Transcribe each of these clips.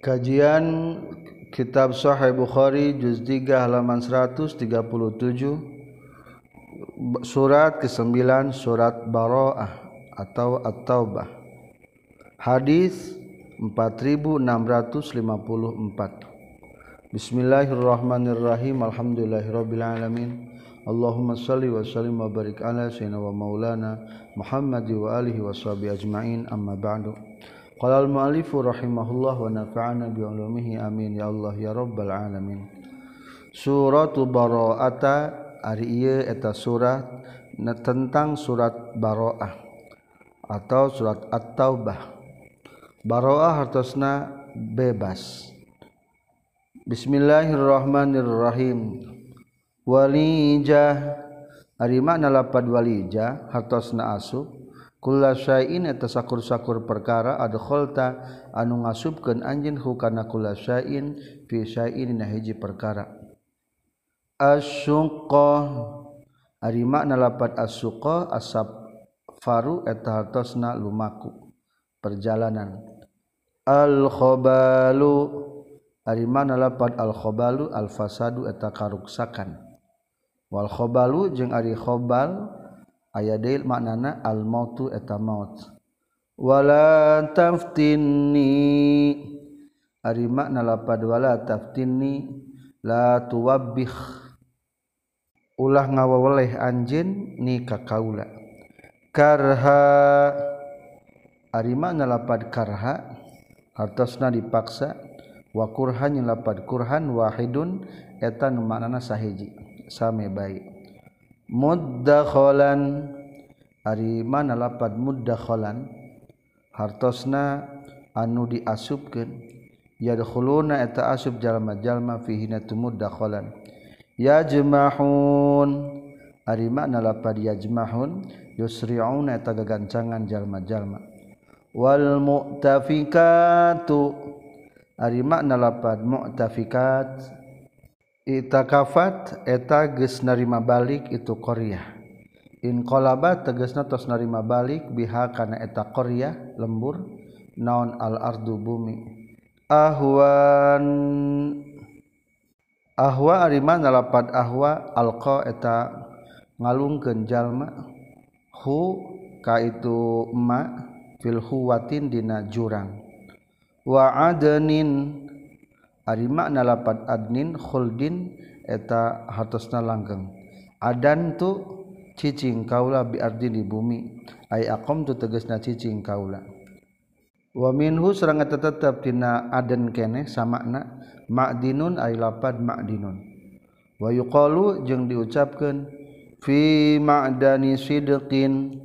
Kajian Kitab Sahih Bukhari juz 3 halaman 137 surat ke-9 surat Bara'ah atau At-Taubah. Hadis 4654. Bismillahirrahmanirrahim. Alhamdulillahirabbil alamin. Allahumma salli wa sallim wa barik ala sayyidina wa maulana Muhammad wa alihi wa sahbihi ajma'in amma ba'du. Qala al-mu'allifu rahimahullah wa nafa'ana bi amin ya Allah ya rabbal alamin. Suratu Bara'ata ari ieu eta surat tentang surat Bara'ah atau surat At-Taubah. Bara'ah hartosna bebas. Bismillahirrahmanirrahim. Walijah ari makna lapad walijah hartosna asub Kullain eta sakur-sakur perkara adkhalta anu ngasubkeun anjeun hukana kullain fi syai'in na hiji perkara. Asyunqa ari makna lapat asyqa asap faru eta hartosna lumaku perjalanan. Al khabalu ari makna lapat al khabalu al fasadu eta karuksakan. Wal khabalu jeung ari khobal aya deil maknana al mautu eta maut. Wala taftinni. Ari makna lapad wala taftinni. La tuwabbih. Ulah ngawaweleh anjeun ni ka kaula. Karha. Ari makna lapad karha hartosna dipaksa wa kurhan lapad kurhan wahidun eta nu maknana sahiji same baik. muddakholan ari mana lapad muddakholan hartosna anu diasupkeun. Yadkhuluna eta asub jalma-jalma fihi tu muddakholan yajmahun. Ari mana lapad yajmahun? Yusri'una eta gagancangan jalma-jalma. Wal mu'tafikatu. Ari makna lapad mu'tafikat? itakafat eta geus narima balik itu Korea inqalaba tegasna tos narima balik biha kana eta Korea lembur naon al ardu bumi. Ahwan. Ahwa arima nalapat ahwa alqa eta ngalungkeun jalma. Hu ka itu ma fil huwatin dina jurang. Wa adnin ari makna lapan adnin khuldin eta hartosna langgeng. Adan tu cicing kaula bi ardi di bumi. Ay aqam tu tegasna cicing kaula. Wa minhu sareng eta tetep tina adan kene samakna ma'dinun ay lapad ma'dinun. Wa yuqalu jeung diucapkeun fi ma'dani sidqin.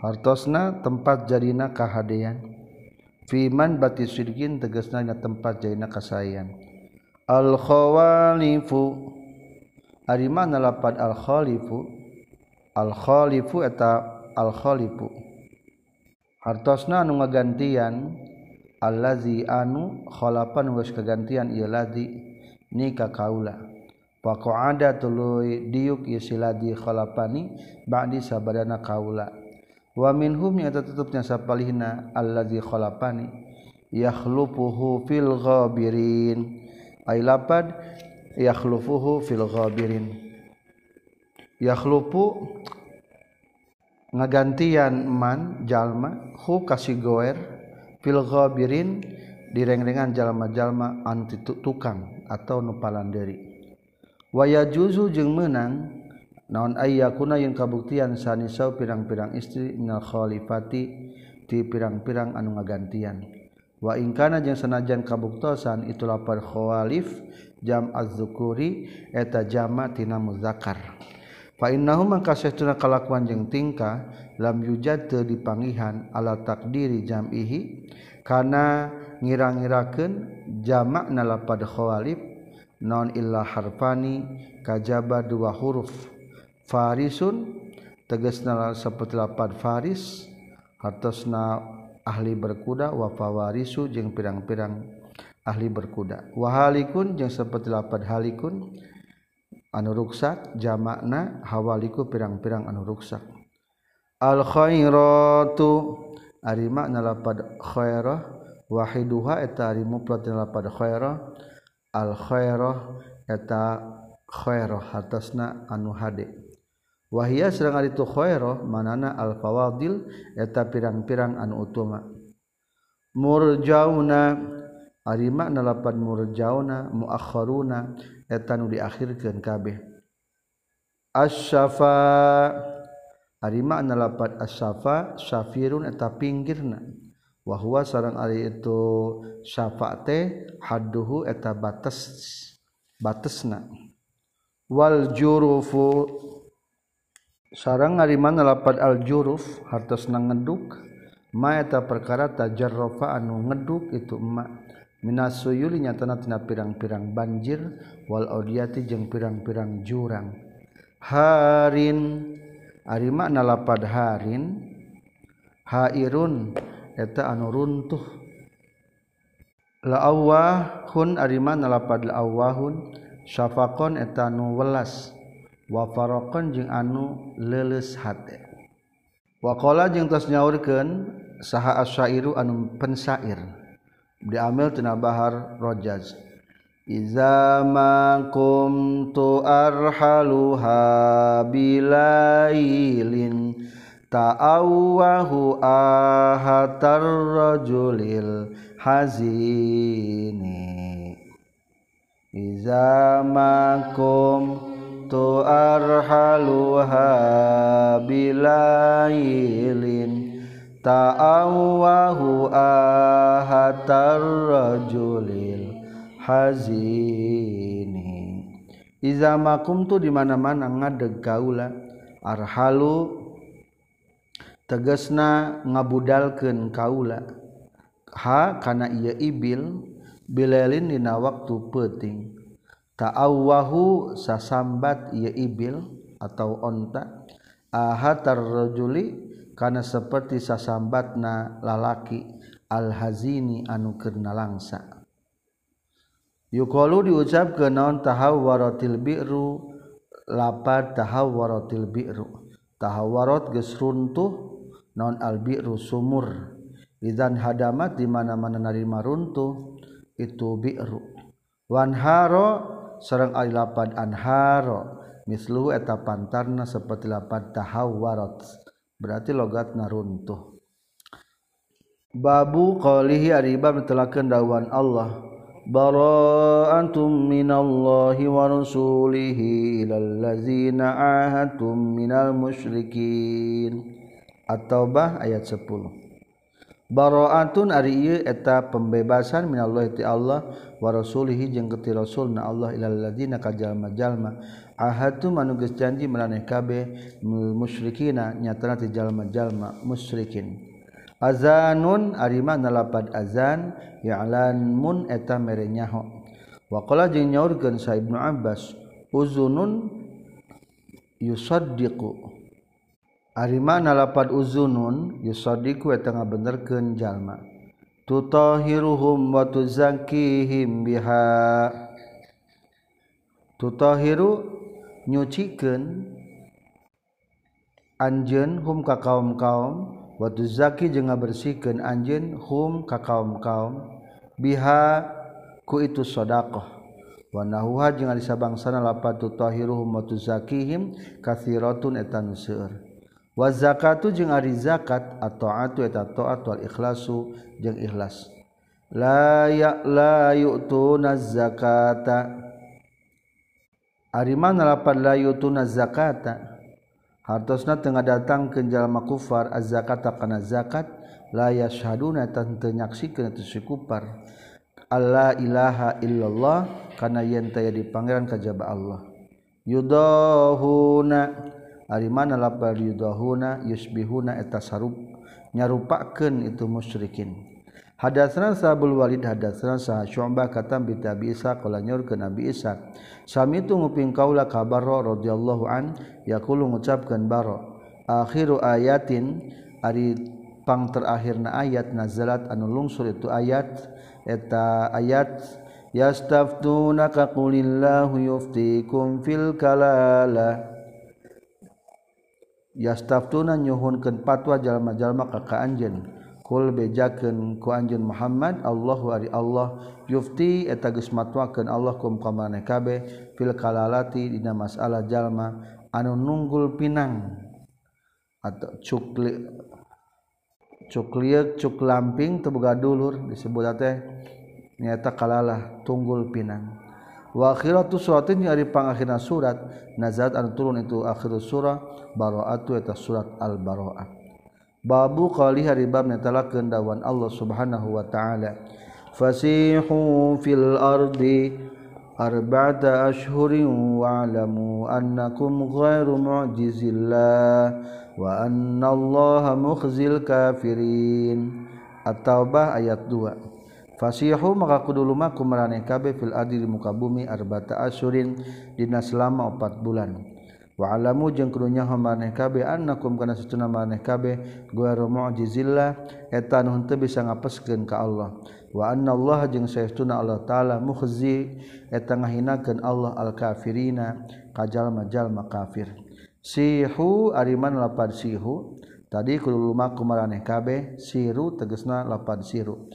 Hartosna tempat jadina kahadean. Fiman bati sidgin tegasna nya tempat jaina kasayan. Al khawalifu ari mana lapad al khalifu? Al khalifu eta al khalifu. Hartosna nu ngagantian allazi anu khalapan geus kagantian ieu ladzi ni ka kaula. Faqa'ada tuluy diuk ieu si ladzi khalapani ba'di sabadana kaula. wa minhum atau tutupnya sapalihna allazi khalapani yakhlufuhu fil ghabirin. Ay lapad yakhlufuhu fil ghabirin. Yakhlufu ngagantian man jalma hu kasigoer fil ghabirin direngrengan jalma-jalma anti tukang atau nupalan diri. Wa yajuzu jeung meunang naon ayah kuna yang kabuktian sanisau pirang-pirang istri minal khalifati ti pirang-pirang anu ngagantian. Wa ingkana jeung sanajan kabuktosan itu lapar khalif jam az-zukuri eta jama tina muzakkar. Fa innahu mangka saestuna kalakuan jeung tingkah lam yujad teu dipangihan ala takdiri jam'ihi kana ngira-ngirakeun jamakna lapad khawalif non illa harfani kajaba dua huruf. Farisun tegesna sepetlapan Faris hartosna ahli berkuda wafawarisu jeung pirang-pirang ahli berkuda. Wa halikun jeung sepetlapan halikun anu ruksak jamakna hawaliku pirang-pirang anu ruksak. Al khairatu ari makna lapad khairah wahiduha eta ari mufrad lapad khairah al khairah eta khairah hartosna anu hade. wahia serangan itu khoiroh manana al-fawadil eta pirang-pirang anu utama murjauna ari makna lapan murjauna muakharuna eta nu diakhirkeun kabeh. Asyafa ari makna lapan asyafa syafirun eta pinggirna. Wa huwa sarang ari itu syafa'te hadduhu eta batas batasna wal jurufu sarang ngariman lapad al-juruf hartosna ngeduk ma eta perkara tajarrafa anu ngeduk itu emak Minasuyuli nyatana tina pirang-pirang banjir wal audiyati jeung pirang-pirang jurang. Harin ari makna lapad harin hairun eta anu runtuh. La'awahun ari makna lapad la'awahun syafaqon eta anu welas. wafarokon jeung anu leles hate. Wakola jeung tas nyaurkan saha asyairu anu pensair. Diambil tina bahar rojaz. Iza ma kuntu arhaluha bilailin ta'awwahu ahatar rajulil hazini. Iza ma kuntu tu arhaluha bilailin. Ta'awwahu ahatar rajulil hazini. Iza makum tu di mana-mana ngadeg kaula arhalu tegesna ngabudalken kaula hakana ia ibil bilelin dina waktu peting ta'awwahu sasambat ia ibil atau onta. Ahatar rajuli kana seperti sasambatna lalaki al hazini anu kerna langsa. Yuqalu diucapkeun naon tahawwaratil bi'ru lapad tahawwaratil bi'ru tahawwarat geus runtuh non albiru sumur idzan hadamat di mana-mana narima runtuh itu bi'ru. Wanharo sareng ari lapad anharo. Mislu eta pantarna seperti lapad tahawwarat berarti logat naruntuh. Babu qalihi ari bab netelakeun dawuhan Allah. Bara'antum minallahi wa rasulihi ilal ladzina ahadtum minal musyrikin. At-Taubah ayat 10 baroatun ari ieu eta pembebasan minallah ti Allah warasulihi jeung keti rasulna Allah ilal ladzina ka jalma-jalma ahatu manu geus janji maraneh kabeh musyrikina nyatana ti jalma-jalma musyrikin. Azanun ari mana lapad azan ya'lan mun eta mere nyaho. Waqala jeung nyaurkeun sa Ibnu Abbas uzunun yusaddiqu. Arima nalapan uzunun yusodiku tengah bener kenjalma. Tutahiruhum wa tuzakihim biha. Tutahiru nyucikeun anjeun hum ka kaum-kaum wa tuzaki jeung ngabersihkeun anjeun hum ka kaum-kaum biha ku itu sedekah wa nahuha jeung ari sabangsana lapat tutahiruhum wa tuzakihim katsiratun eta seueur wa zakatu jeung ari zakat atau atu eta taat wal ikhlasu jeung ikhlas. La ya la yu'tuna zakata. Ari mana lapan la yu'tuna zakata? Hartosna tengah datang ke jalma kufar az-zakata kana zakat la yashhaduna tan teu nyaksikeun itu si kufar. Alla ilaha illallah kana yen taya di pangeran kajaba Allah. Yudahuna ari mana lapar yudahuna yusbihuna eta sarup nyarupakeun itu musyrikin. Hadatsana Sabul Walid hadatsana Sa Syu'bah katam bi Tabi Isa qala nyorkeun Nabi Isa sami tu nguping kaula kabar radhiyallahu an yaqulu ngucapkeun baro akhiru ayatin ari pang terakhirna ayat nazalat anu lungsur itu ayat eta ayat yastaftunaka qulillahu yuftikum fil kalala. yastaftuna nyuhunkeun patwa jalma-jalma ka ka anjeun kul bejakeun ku anjeun Muhammad Allah wa Allah yufti eta geus matwakeun Allah kum kamane kabe fil kalalati dina masalah jalma anu nunggul pinang atau cukli cukliek cuk lamping teu boga dulur disebut teh nyata kalalah tunggul pinang. wakhiatu suratnya nyari pangakhirna surat nazat an turun itu akhir surah baroatu eta surat al baroah babu qali hari bab netalakeun dawan Allah subhanahu wa ta'ala. Fasihu fil ardi arba'ata ashhurin wa'lamu annakum ghairu mu'jizillah wa anna allaha mukhzil kafirin. At-taubah ayat 2 Fasiyahu maka kudu lumaku maraneh kabeh fil ardi di muka bumi arba'ata asyurin dina selama 4 bulan. Wa alamu jeung kudu nyaho maraneh kabeh annakum kana satuna maraneh kabeh ghairu mu'jizillah eta nu henteu bisa ngapeskeun ka Allah. Wa anna Allah jeung saestuna Allah taala mukhzi eta ngahinakeun Allah al kafirina ka jalma-jalma kafir. Sihu ariman lapad sihu tadi kudu lumaku maraneh kabeh siru tegesna lapad siru.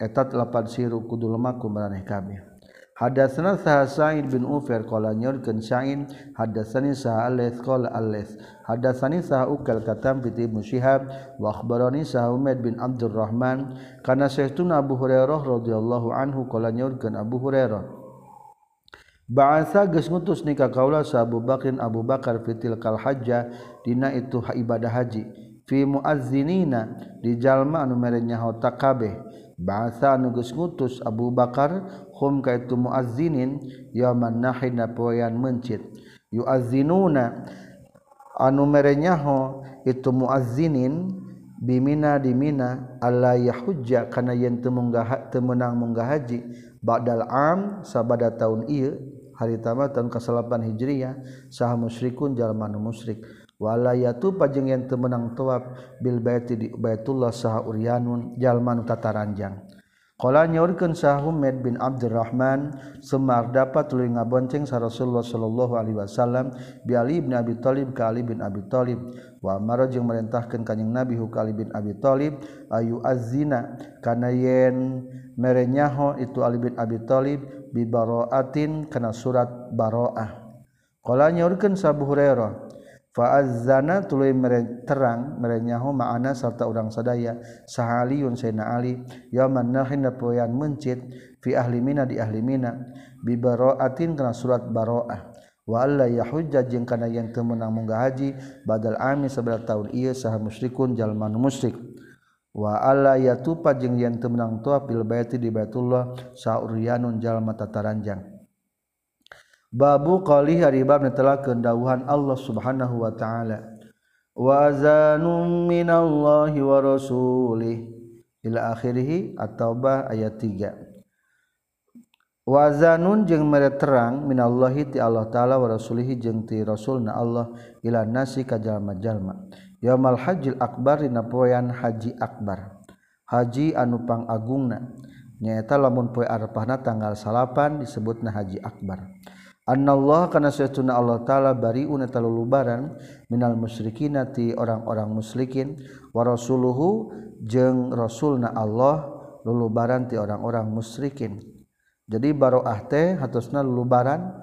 etat lapan siru kudu lemaku meraneh kabeh. Hadatsana Sa'id sa bin Ufair qala nyorkeun Sa'id hadatsani Sa'alats qala Alats hadatsani Sa'ukal katam bi Ibnu Syihab wa akhbarani Sa'umaid bin Abdurrahman kana Syekhuna Abu Hurairah radhiyallahu anhu qala nyorkeun Abu Hurairah Ba'asa geus ngutus nikah kaula sa Abu Bakrin Abu Bakar fitil kal hajja dina itu ibadah haji fi muazzinina di jalma anu mere nyaho kabeh. bahasa nugus ngutus Abu Bakar hum kaitu muazzinin yaman nahin na poyan mencit. Yuazzinuna anu merenyaho itu muazzinin bimina dimina alla yahujja kana yen teu munggah teu meunang munggah haji. Ba'dal am sabada taun ieu hari tama tahun ke-8 Hijriah saha musyrikun jalma musyrik. walayatu pajeng yang temenang tuap bil baiti di baitullah saha uryanun jalman tata ranjang qala nyaurkeun sahumed bin abdurrahman semar dapat tuluy ngabonceng sa rasulullah sallallahu alaihi wasallam bi ali bin abi thalib ka ali bin abi thalib. Wa amara jeung merintahkeun kanjing nabi hu ali bin abi thalib ayu azina? Kana yen merenyaho itu ali bin abi thalib bi baraatin kana surat baraah. Qala nyaurkeun sabu hurairah Fa'azzana tuluy mere terang merenyahu ma'ana serta urang sadaya. Sahaliun sayna Ali. Yauman nahin poean mencit fi ahli mina di ahli mina. Bi bara'atin kana surat bara'ah. Wa alla yahujja jeung kana yang teu meunang munggah haji badal ami sabada taun ieu saha musyrikun jalma musyrik. Wa alla yatupa jeung yang teu meunang tua fil baiti di Baitullah saurianun jalma tataranjang Babu qali haribab telah kendauhan Allah Subhanahu wa taala. Wa azanum minallahi wa rasulih ila akhirih at-taubah ayat 3. Wa azanun jeung mere terang minallahi ti Allah taala wa rasulih jeung ti rasulna Allah ila nasi ka jalma-jalma. Yaumal hajjil akbar dina poean haji akbar. Haji anu pangagungna nyaeta lamun poe Arafahna tanggal salapan disebutna haji akbar. Allah karena setuna Allah ta'ala bari lubaran minal musyrikinati orang-orang muslikin warasuluhu jeung rasulna Allah lulubaran ti orang-orang musyrikin. Jadi baroah teh hatusna lulubaran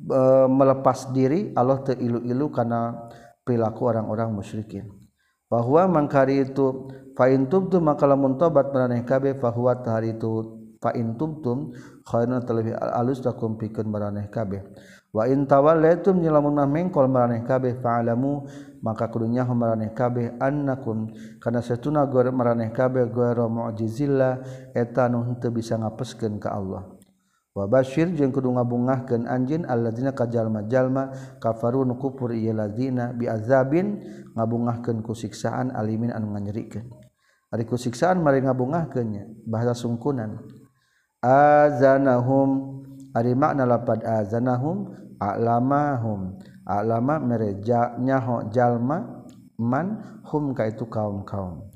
e, melepas diri Allah teilu-ilu karena perilaku orang-orang musyrikin. Bahwa mangkari itu fa'in tubtu maka lamun tobat maraneh kabeh fahuwa tahari itu fain tumtum karena terlebih alus lakum pikeun maraneh kabeh. Wa in tawallaitum nyilamunna mengkol maraneh kabeh fa'alamu maka kudunya maraneh kabeh annakum. Kana satuna gor maraneh kabeh gor mu'jizillah eta nu henteu bisa ngapeskeun ka Allah. Wa basyir jeung kudu ngabungahkeun anjeun alladzina kajalma-jalma kafaru nu kufur ieu ladzina biazabin ngabungahkeun ku siksaan alimin anu nganyerikeun. Ari ku siksaan mari ngabungahkeunnya bahasa sungkunan. azanahum. Ari makna lapad azanahum a'lamahum. A'lama mereja nyaho jalma man hum ka itu kaum-kaum.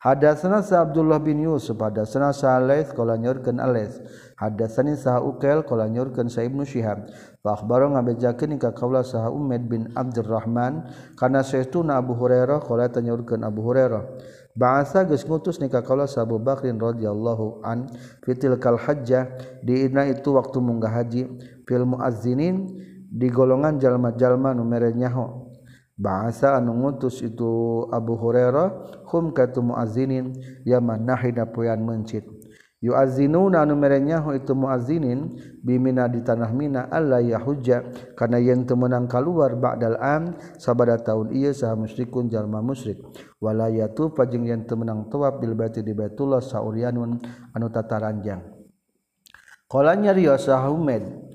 Hadatsana sa Abdullah bin Yusuf hadatsana sa Alaits qala nyorkeun Alaits hadatsani sa Uqail qala nyorkeun sa Ibnu Syihab. Fa akhbaro ngabejakeun ka kaula sa Umaid bin Abdurrahman. Kana saestuna Abu Hurairah qala tanyorkeun Abu Hurairah. bahasa geus ngutus nikah kaula Abu Bakrin radhiyallahu an fitil kal hajjah. Diina itu waktu munggah haji fil muazzinin di golongan jalma-jalma nu mere nyaho. Bahasa anu ngutus itu Abu Hurairah hum ka tu muazzinin yaman nahida poean mencit. yuazinuna anu merenyahu itu muazinin bimina di tanah mina alla yahuja kana yen teu meunang kaluar ba'dal am sabada taun ieu saha musyrikun jalma musyrik. Wala yatu pajeng yen teu meunang tawaf bil baiti di baitullah saurianun anu tataranjang qalanya riya sahumed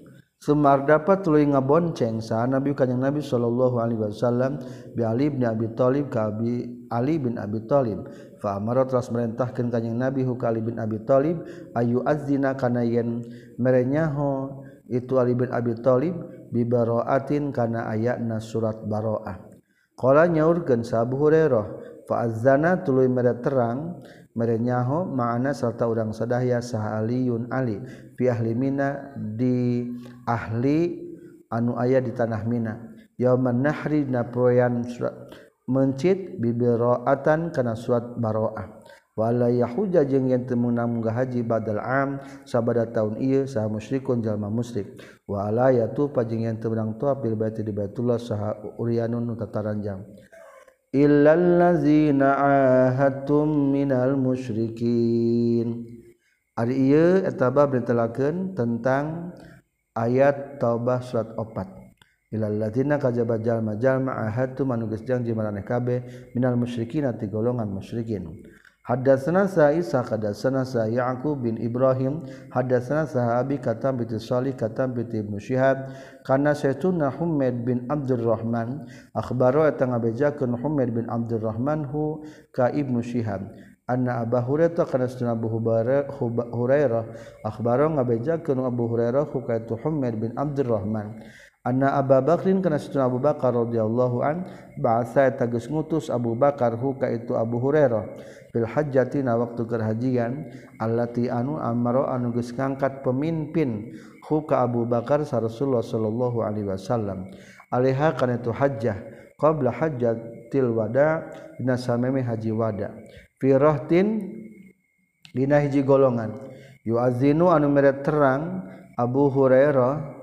Sumar dapat tuluy ngabonceng sa Nabi kanjeng Nabi sallallahu alaihi wasallam bi Ali bin Abi Thalib ka Abi Ali bin Abi Thalib. Faamaro ras merintahkan kanyang Nabi Hukali bin Abi Thalib ayu azzina kana yen merenyaho itu Ali bin Abi Thalib bibaroatin kana ayatna surat baroah. Qala nyaurkeun Abu Hurairah fa azzana tuluy mere terang merenyaho ma'ana serta urang sadaya saha Aliun Ali fi ahli Mina di ahli anu aya di tanah Mina. Yauman nahri na poean surat mencit bibiroatan kana suat baroah. Wala yahuja jeung yen teu meunang munggah haji badal am sabada taun ieu saha musyrikun jalma musyrik. Wala yatu pajeng yen teu meunang tawaf bil baiti di Baitullah saha urianun tataranjang illal ladzina ahadtum minal musyrikin. Ari ieu eta bab ditelakeun tentang ayat taubah surat 4 ilallazina kajaba jalma jalma ahadu manugis janji maraneh kabeh minal musyrikin ati golongan musyrikin. Hadatsana Sa'id hadatsana Ya'qub bin Ibrahim hadatsana Sahabi katam bi Salih katam bi Ibnu Syihab kana Syaituna Humaid bin Abdurrahman akhbaro eta ngabejakeun Humaid bin Abdurrahman hu ka Ibnu Syihab anna Abu Hurairah kana sunna Abu Hurairah akhbaro ngabejakeun Abu Hurairah hu ka Humaid bin Abdurrahman. Anna Abu Bakrin kana sunna Abu Bakar radhiyallahu an ba'asa tagus ngutus Abu Bakar hu itu Abu Hurairah. Hajjatina waktu kerhajian Allahati anu Amaro anuges ngangkat pemimpin huka Abu Bakar sa Rasulullah Shallallahu Alaihi Wasallam. Aleha kan itu hajah qobla hajjatil wada binme haji wada. Firohtin Dihiji golongan. Yuazinu anu meret terang Abu Hurairah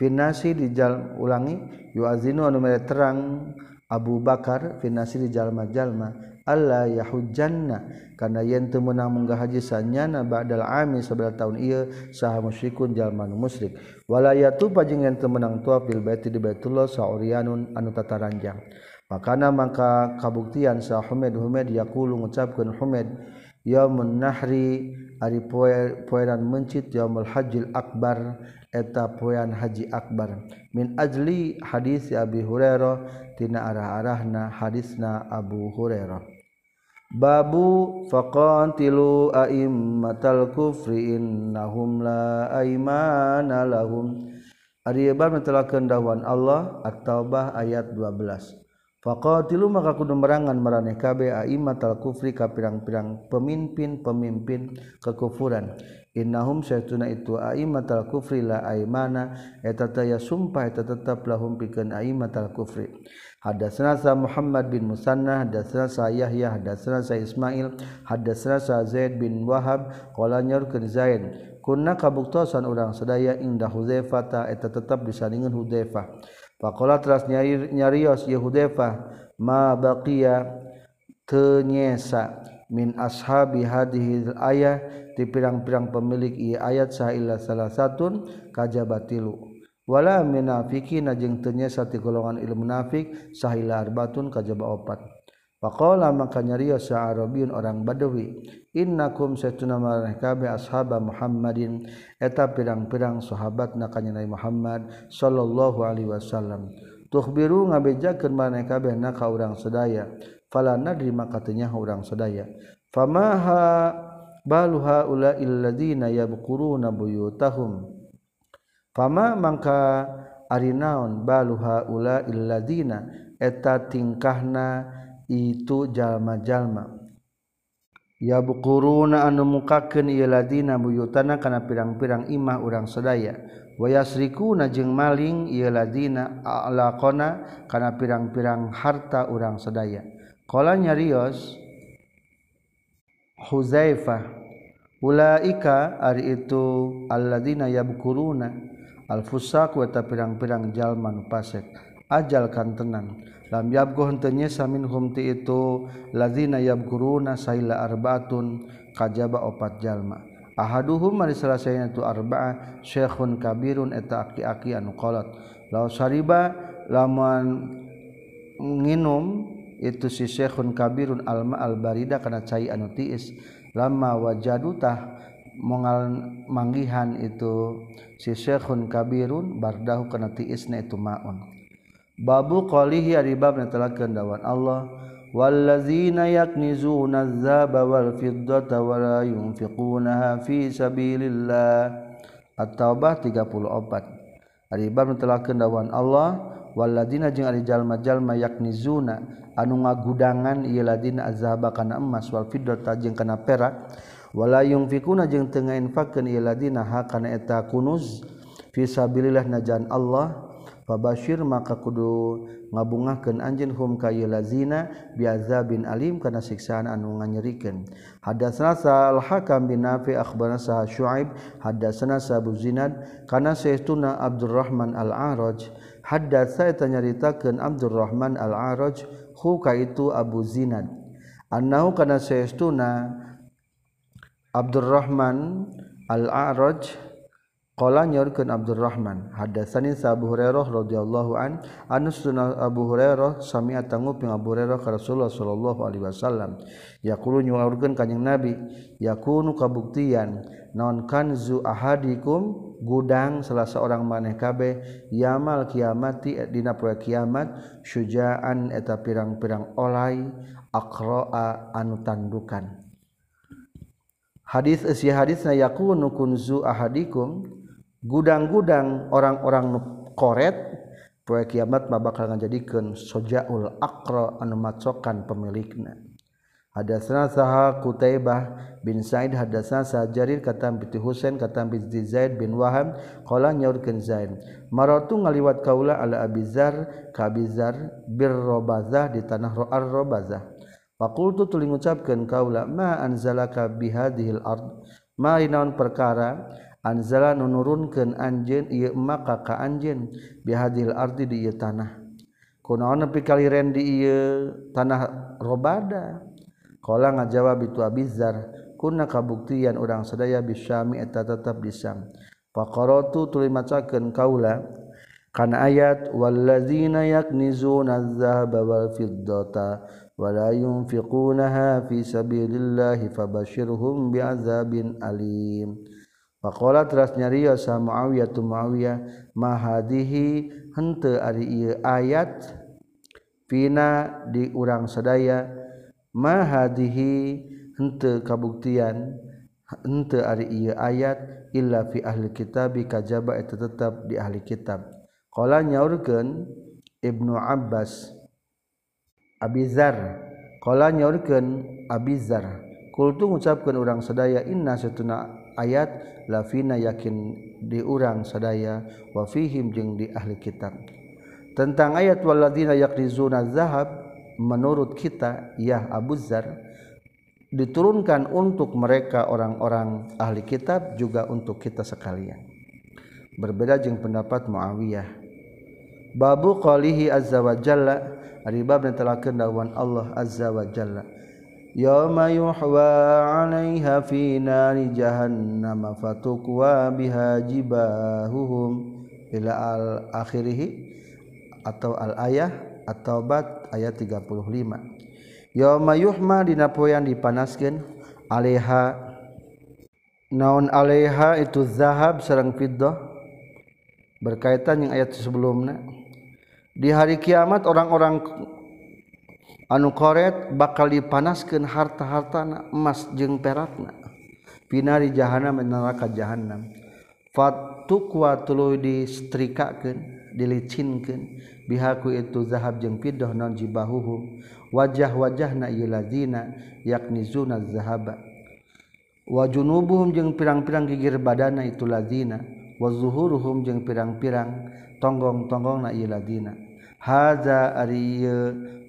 finasi dijal ulangi yuazinu anu terang Abu Bakar finasi dijalma-jalma Allah Yahujanna karena yen teu meunang munggah haji sanyana ba'dal ami sabada tahun ieu saha musyrikun jalma nu musyrik. Wala yatu pajing yen teu meunang tuaf bil baiti di Baitullah saurianun anu tataranjang. Makana maka kabuktian sa Humaid Humaid yaqulu ngucapkeun Humaid yaumun nahri ari poe poean mencit yaumul hajjil akbar eta poean haji akbar. Min ajli hadis Abi Hurairah tina arah-arahna hadisna Abu Hurairah. Babu faqantilu a'immatal kufri innahum la aimana lahum. Ari bab mentelakeun dawan Allah At-Taubah ayat 12 Faqatilu maka kudu merangan maraneh kabeh aimat al kufri ka pirang-pirang pemimpin-pemimpin kekufuran. Innahum saytuna itu aimat al kufri la aimana eta taya sumpah eta tetap lahum pikeun aimat al kufri. Hadatsana sa Muhammad bin Musanna, hadatsana sa Yahya, hadatsana sa Ismail, hadatsana sa Zaid bin Wahab, qala nyorkeun Zaid, kunna kabuktosan urang sadaya indah Hudzaifah ta eta tetap disandingan Hudzaifah. Pakola teras nyari nyarios Yehudefa ma baqiya tenyesa min ashabi hadhil ayah di pirang-pirang pemilik ieu ayat sahila salah satun kajabatilu. Wala minafiki jeung tenyesa ti golongan ilmu munafik sahila arbatun kajaba opat. Faqala maka nyarios sa arabiyun orang badawi innakum satuna marah kabe ashaba muhammadin. Eta pirang-pirang sahabatna kanjeng Muhammad sallallahu alaihi wasallam. Tukhbiru ngabejakeun maneh kabeh na ka urang sedaya fala nadri maka teu urang sedaya famaha baluha ula illadzina yabquruna buyutahum. Fama mangka ari naon baluha ula illadina eta tingkahna itu jalma-jalma. Ya bukuruna anu mukakeun ieu ladina buyutana kana pirang-pirang imah urang sadaya. Wa yasrikuna jeung maling ieu ladina alaqona kana pirang-pirang harta urang sadaya. Qala nyarios Huzaifah ulaika ari itu alladzina yabkuruna al-fusaq wa pirang-pirang jalman pasek. Ajal kan tenan lam yabgoh teu samin minhum ti itu lazina yabguruna saila arbaatun kajaba opat jalma. Ahaduhum mari salasayana tu arba'ah syekhun kabirun eta aki-aki anu qalat law sariba lamun nginum itu si syekhun kabirun alma albarida kana cai anu tiis. Lama wajadutah mongal manggihan itu si syekhun kabirun bardahu kana tiisna itu maun. babu qalihi ari bab netelakeun dawan Allah. Wallazina yaknizuna adh-dhahaba wal fiddata wa la yunfiqunaha fi sabilillah. At-taubah 34 ari bab netelakeun dawan Allah. Walladzina jeung ari jalma-jalma yaknizuna. Anu ngagudangan ieu ladina azhaba kana emas wal fiddata jeung kana perak. Wala yunfiquna jeung teu ngainfakeun ieu ladina ha kana eta kunuz. Fi sabilillah najan Allah. Fabashir maka kudu ngabungahkan anjin hum kayu lazina biaza bin alim karena siksaan anu nganyerikan. Hadasna sa'al hakam bin Nafi akhbarna saha Syuaib hadasna sabu Zinad karena sayyiduna Abdurrahman al-Araj hadas saya tanyaritakan Abdurrahman al-Araj hu itu Abu Zinad. Annahu karena sayyiduna Abdurrahman al-Araj Qala nyorkeun Abdurrahman hadatsani Abu Hurairah radhiyallahu an anus Abu Hurairah sami'a tangu ping Abu Hurairah ka Rasulullah sallallahu alaihi wasallam. Yaqulu nyaurkeun kanjing Nabi yakunu kabuktian naon kanzu ahadikum gudang salah seorang maneh kabeh yamal kiamati dina poe kiamat syuja'an eta pirang-pirang olai aqra'a anu tandukan hadis isi hadisna yakunu kunzu ahadikum gudang-gudang orang-orang koret poe kiamat mah bakal ngajadikeun sojaul aqra anu macokan pemilikna. Hadatsana saha Kutaibah bin Said hadatsana saha Jarir katam bi Husain katam bi Zaid bin Wahab qala nyaurkeun Zaid maratu ngaliwat kaula ala Abizar ka Abizar bir Robazah di tanah Ro'ar Robazah. Faqultu tuli ngucapkeun kaula ma anzalaka bihadhil ard? Ma inaun perkara? anzala nunurunkeun anjeun ieu maka ka anjeun. Bihadil ardi di ieu tanah. Kunaon nepi kaliren di ieu? Tanah robada. Qala ngajawab itu abizar kuna kabuktian urang sadaya bisyami eta tetep di faqaratu tuluy macakeun kaula kana ayat wallazina yaknizuna adh-dhahaba wal fiddata wala yunfiqunaha fi sabilillahi fabashshirhum bi'adzabin alim faqala teras nyarios sa Muawiyah tu Muawiyah ma hadhihi henteu ari ieu ayat pina di urang sadaya? Mahadihi hente kabuktian hente ari iya ayat illa fi ahli kitab kajaba itu tetap di ahli kitab. Qala nyaurkeun Ibnu Abbas Abizar qala nyaurkeun Abizar kultu ngucapkeun urang sadaya inna satuna ayat lafina yakin di urang sadaya wa fihim jeung di ahli kitab. Tentang ayat walladzina yaqrizuna zahab menurut kita ya Abuzar diturunkan untuk mereka orang-orang ahli kitab juga untuk kita sekalian. Berbeda jeung pendapat Muawiyah. Babu qalihi azza wa jalla ari bab netelakeun Allah azza wa jalla يوم يحوى عليها في نار جهنم فتكوى بها جباههم. إلى آخره atau al-ayah At-Taubat ayat 35 Yawma yuhma dina poean dipanaskeun alaiha. Naon alaiha itu zahab sareng fiddah. Berkaitan yang ayat sebelumnya. Di hari kiamat orang-orang anu koret bakal dipanaskan harta-hartana emas jeung perakna pinari jahanam neraka jahanam fat tuqwa tuluy distrikakeun dilicinkeun. Bihaku itu zahab jeung pidah non jibahuhum. Wajah-wajah na ladina yakni zuna zahaba. Wa junubuhum jeung pirang-pirang gigir badana itu ladina wa zuhuruhum jeung pirang-pirang tonggong-tonggongna na ladina haza ari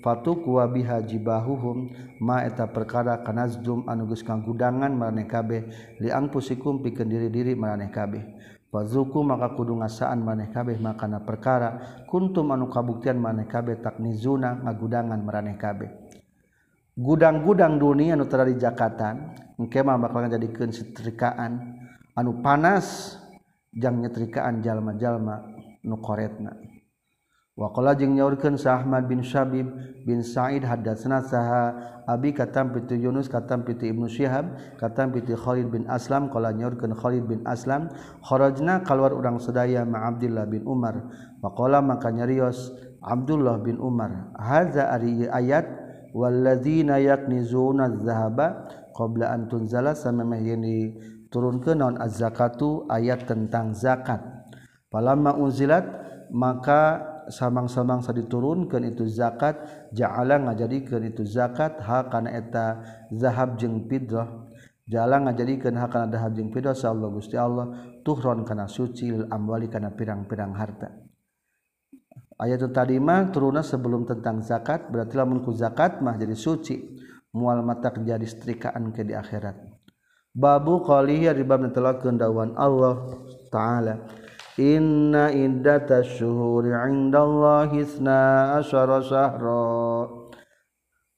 fatu kuwabi hajibahuhum ma eta perkara kanazum anugus kang gudangan maraneh kabeh liang pusikum pikeun diri-diri maraneh kabeh Fazuku maka kudu ngasaan maneh kabeh makana perkara kuntum anu kabuktian maneh kabeh taknizuna ngagudangan maraneh kabeh. Gudang-gudang dunia anu tara di Jakatan engke mah bakal ngajadikeun setrikaan anu panas jang nyetrikaan jalma-jalma nu koretna. Wakola jeung nyaurkeun sa Ahmad bin Syabib bin Sa'id hadatsna saha Abi katam pitu Yunus katam pitu Ibnu Syihab katam pitu Khalid bin Aslam qala nyaurkeun Khalid bin Aslam kharajna kaluar urang sadaya ma Abdullah bin Umar. Waqala maka nyarios Abdullah bin Umar hadza ari ayat walladzina yaknizuna dzahaba qabla an tunzala samama yini turunkeun naon az-zakatu ayat tentang zakat. Falamma unzilat maka samang-samang sa diturunkan itu zakat ja'ala ngajadikeun itu zakat ha kana eta zahab jeung fidrah jala ngajadikeun ha kana zahab jeung fidrah sallallahu Gusti Allah tuhron kana suci lil amwali kana pirang-pirang harta. Ayat tadi mah turunnya sebelum tentang zakat berarti lamun ku zakat mah jadi suci. Mual mata jadi setrikaan ke di akhirat. Babu qalihi ribab telah kendawan Allah taala. Inna iddata syuhuri indallahi isna asyara syahra.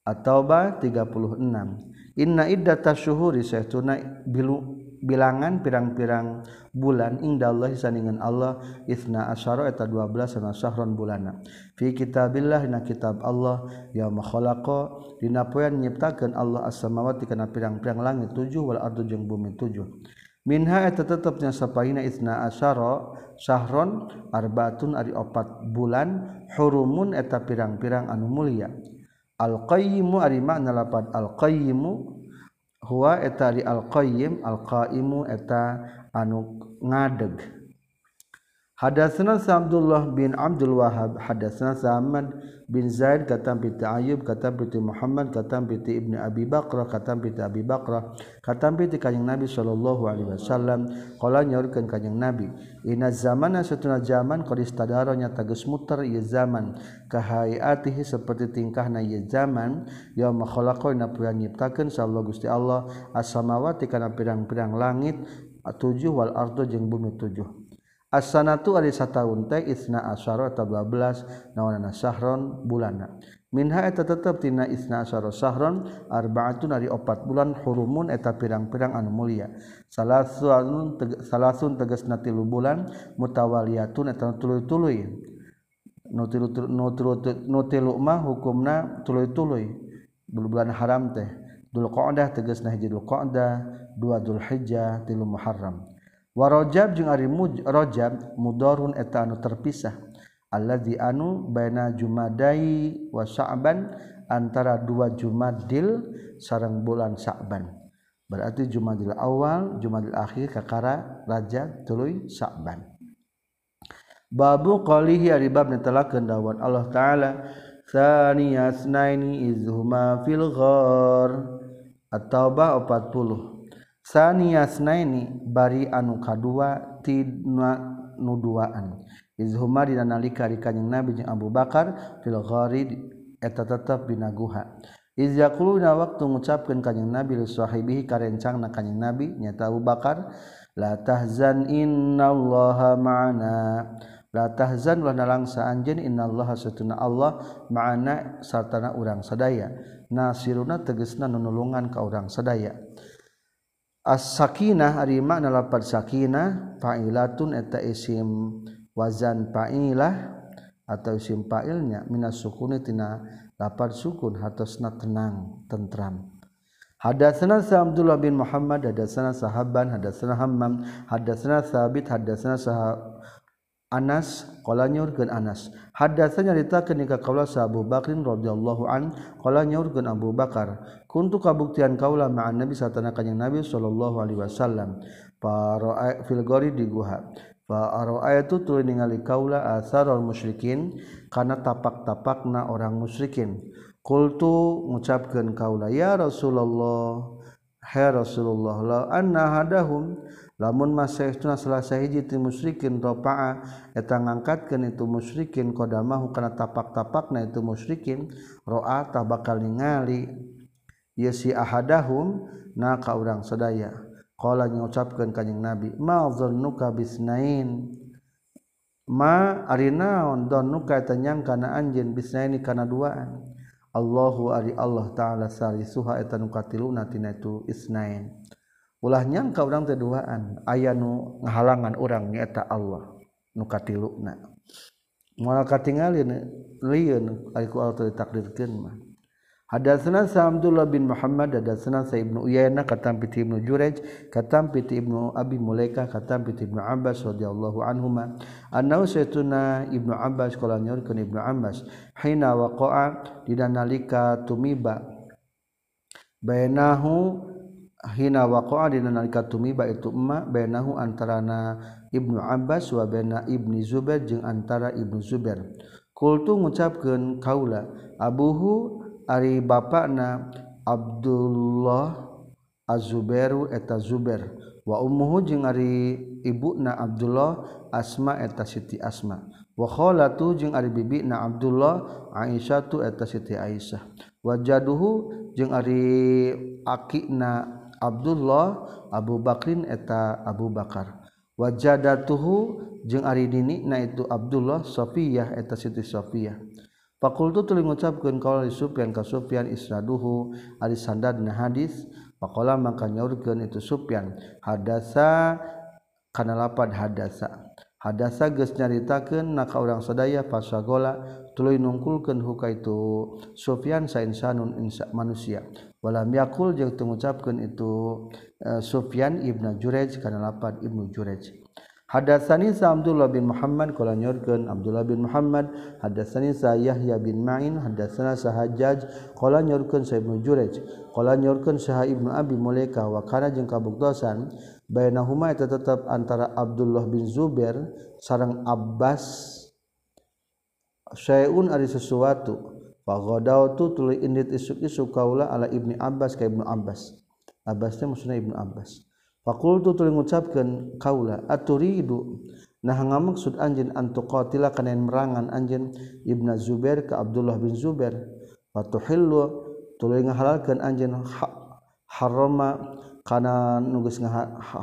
At-Taubah 36 Inna iddata syuhuri saytuna bilu bilangan pirang-pirang bulan indallahi saningan Allah isna asyara eta 12 sana syahron bulana. Fi kitabillah dina kitab Allah yauma khalaqa dina poean nyiptakeun Allah as-samawati kana pirang-pirang langit tujuh wal ardu jeung bumi tujuh. Minha eta tetepnya sapaina isna asyara Syahron arbaun ari opat bulan hurumun eta pirang-pirang anu mulia. Alqayimu ari makna lapad alqayimu huwa eta ari alqayim alqaimu eta anu ngadeg. Hadasna Abdullah bin Abdul Wahab hadasna Sa'ad bin Zaid katam piti Ayub katam piti Muhammad katam piti Ibnu Abi Bakrah katam piti Abi Bakrah katam piti kanjing Nabi sallallahu alaihi wasallam. Qala nyaurkeun kanjing Nabi inna zamana satuna zaman qad nya tageus muter ieu zaman. Kahayatihi seperti tingkahna ieu zaman yaum khalaqa na puyan nyiptakeun sallallahu Gusti Allah. As-samawati kana pirang-pirang langit tujuh wal ardu jeung bumi tujuh sanatu ari sataun teh isna asyara atau 12 naonana sahron bulana. minha eta tetep tina isna asyara sahron arbaatun ari opat bulan hurumun eta pirang-pirang anu mulia. Salasun teg salasun tegasna tilu bulan mutawaliyatun eta tuluy-tuluy nu tilu mah hukumna tuluy-tuluy bulan haram teh. Dzulqa'dah tegasna hiji Dzulqa'dah dua Dzulhijjah tilu Muharram. warojab jeung ari rojab mudorun eta anu terpisah. Alladzi anu baina jumadai wa sya'ban antara dua jumadil sareng bulan sya'ban. Berarti jumadil awal jumadil akhir kakara rajab tuluy sya'ban. Babu qalihi ari bab netelakeun dawan Allah taala tsaniyasnaini izhuma fil ghar at-taubah 40 saniasnaini bari anu kadua tina nuduaan. Izhuma dina nalika di kanjing Nabi jeung Abu Bakar fil gharid eta tetep dina guha iz yaquluna waktu ngucapkeun kanjing Nabi li sahibihi karencangna kanjing Nabi nyata Abu Bakar la tahzan innallaha ma'ana. La tahzan wa nalangsa anjeun innallaha satuna Allah ma'ana sartana urang sadaya. Nasiruna tegesna nunulungan ka urang sadaya. as-sakinah ari makna lapad sakinah fa'ilatun eta isim wazan fa'ilah atau isim fa'ilnya minas sukuni tina lapad sukun hatosna tenang tentram. Hadatsana sa Abdullah bin Muhammad hadatsana sahaban hadatsana Hammam hadatsana Sabit hadatsana sah Anas qala nyurkeun Anas. Hadasa nyarita kenika kaula sa Abu Bakrin radhiyallahu an qala nyaurkeun Abu Bakar kuntu kabuktian kaula ma'an Nabi satana kanjing Nabi sallallahu alaihi wasallam para fil gori di guha itu tuli ningali kaula asarul musyrikin karena tapak-tapakna orang musyrikin. Kultu ngucapkan kaula ya Rasulullah hai Rasulullah la anna hadahum lamun masuna selesai hijiti musyrikin ropa eta ngangkatkan itu musyrikin kodamahu karena tapak-tapakna itu musyrikin roa tak bakal ningali ya si ahadahum na ka urang sedaya qala ngucapkeun kanjing nabi ma dzannuka bisnain? Ma arinaon dzannuka eta nyangka na anjeun bisnaini kana duaan? Allahu ari Allah taala salisuha eta nu katiluna tina itu isnain. ulah nyangka orang keduaan aya nu ngahalangan orang nyata Allah nu katiluna moal katingali katingalin liun aku Allah ditakdirkeun mah. Hadatsana Abdullah bin Muhammad hadatsana Sa Ibnu Uyainah katam piti Ibnu Jurayj katam piti Ibnu Abi Mulaika katam piti Ibnu Abbas radhiyallahu anhuma. Annahu saytuna Ibnu Abbas qala nyorkeun Ibnu Abbas hina waqa'a dina nalika tumiba bainahu hina waqa'a dina nalika tumiba itu emma bainahu antarana Ibnu Abbas wa baina Ibni Zubair jeung antara Ibnu Zubair. Kultu ngucapkeun kaula abuhu ari bapana Abdullah Az-Zubairu eta Zubair wa ummuhu jeung ari ibuna Abdullah Asma eta Siti Asma wa khalatu jeung ari bibina Abdullah Aisyatu eta Siti Aisyah wajaduhu jeung ari akina Abdullah Abu Bakrin eta Abu Bakar. Wajadatuhu jeung ari dini na itu Abdullah Sofiyah eta Siti Sofiyah. Fakultu tuli ngucapkeun kaula li Sufyan ka Sufyan isnaduhu ari sandadna hadis. Faqala maka nyaurkeun itu Sufyan hadasa kana lapan hadasa hadasa geus nyaritakeun na ka urang sadaya fasagola tuluy nungkulkeun huka itu. Sufyan sa insanun insa manusia. Walam yakul jeung teu ngucapkeun itu uh, Sufyan ibnu Jurej kana lapad ibnu Jurej Hadatsani sa Abdullah bin Muhammad qala nyorkeun Abdullah bin Muhammad. Hadatsani sa Yahya bin Ma'in. Hadatsana sa Hajjaj qala nyorkeun sa Ibnu Jurej qala nyorkeun sa Ibnu Abi Mulaika wa kana jeung kabuktosan bainahuma eta tetep antara Abdullah bin Zubair sareng Abbas syai'un ari sesuatu tu tuluy indit isuk-isuk kaula ala Ibni Abbas ka Ibnu Abbas. Abbas teh maksudna Ibnu Abbas. Fakultu tuluy ngucapkeun kaula aturidu? Nah ngamaksud anjeun antu qatila kana merangan anjeun Ibnu Zubair ka Abdullah bin Zubair. Fatuhillu tuluy ngahalalkeun anjeun harama kana nugus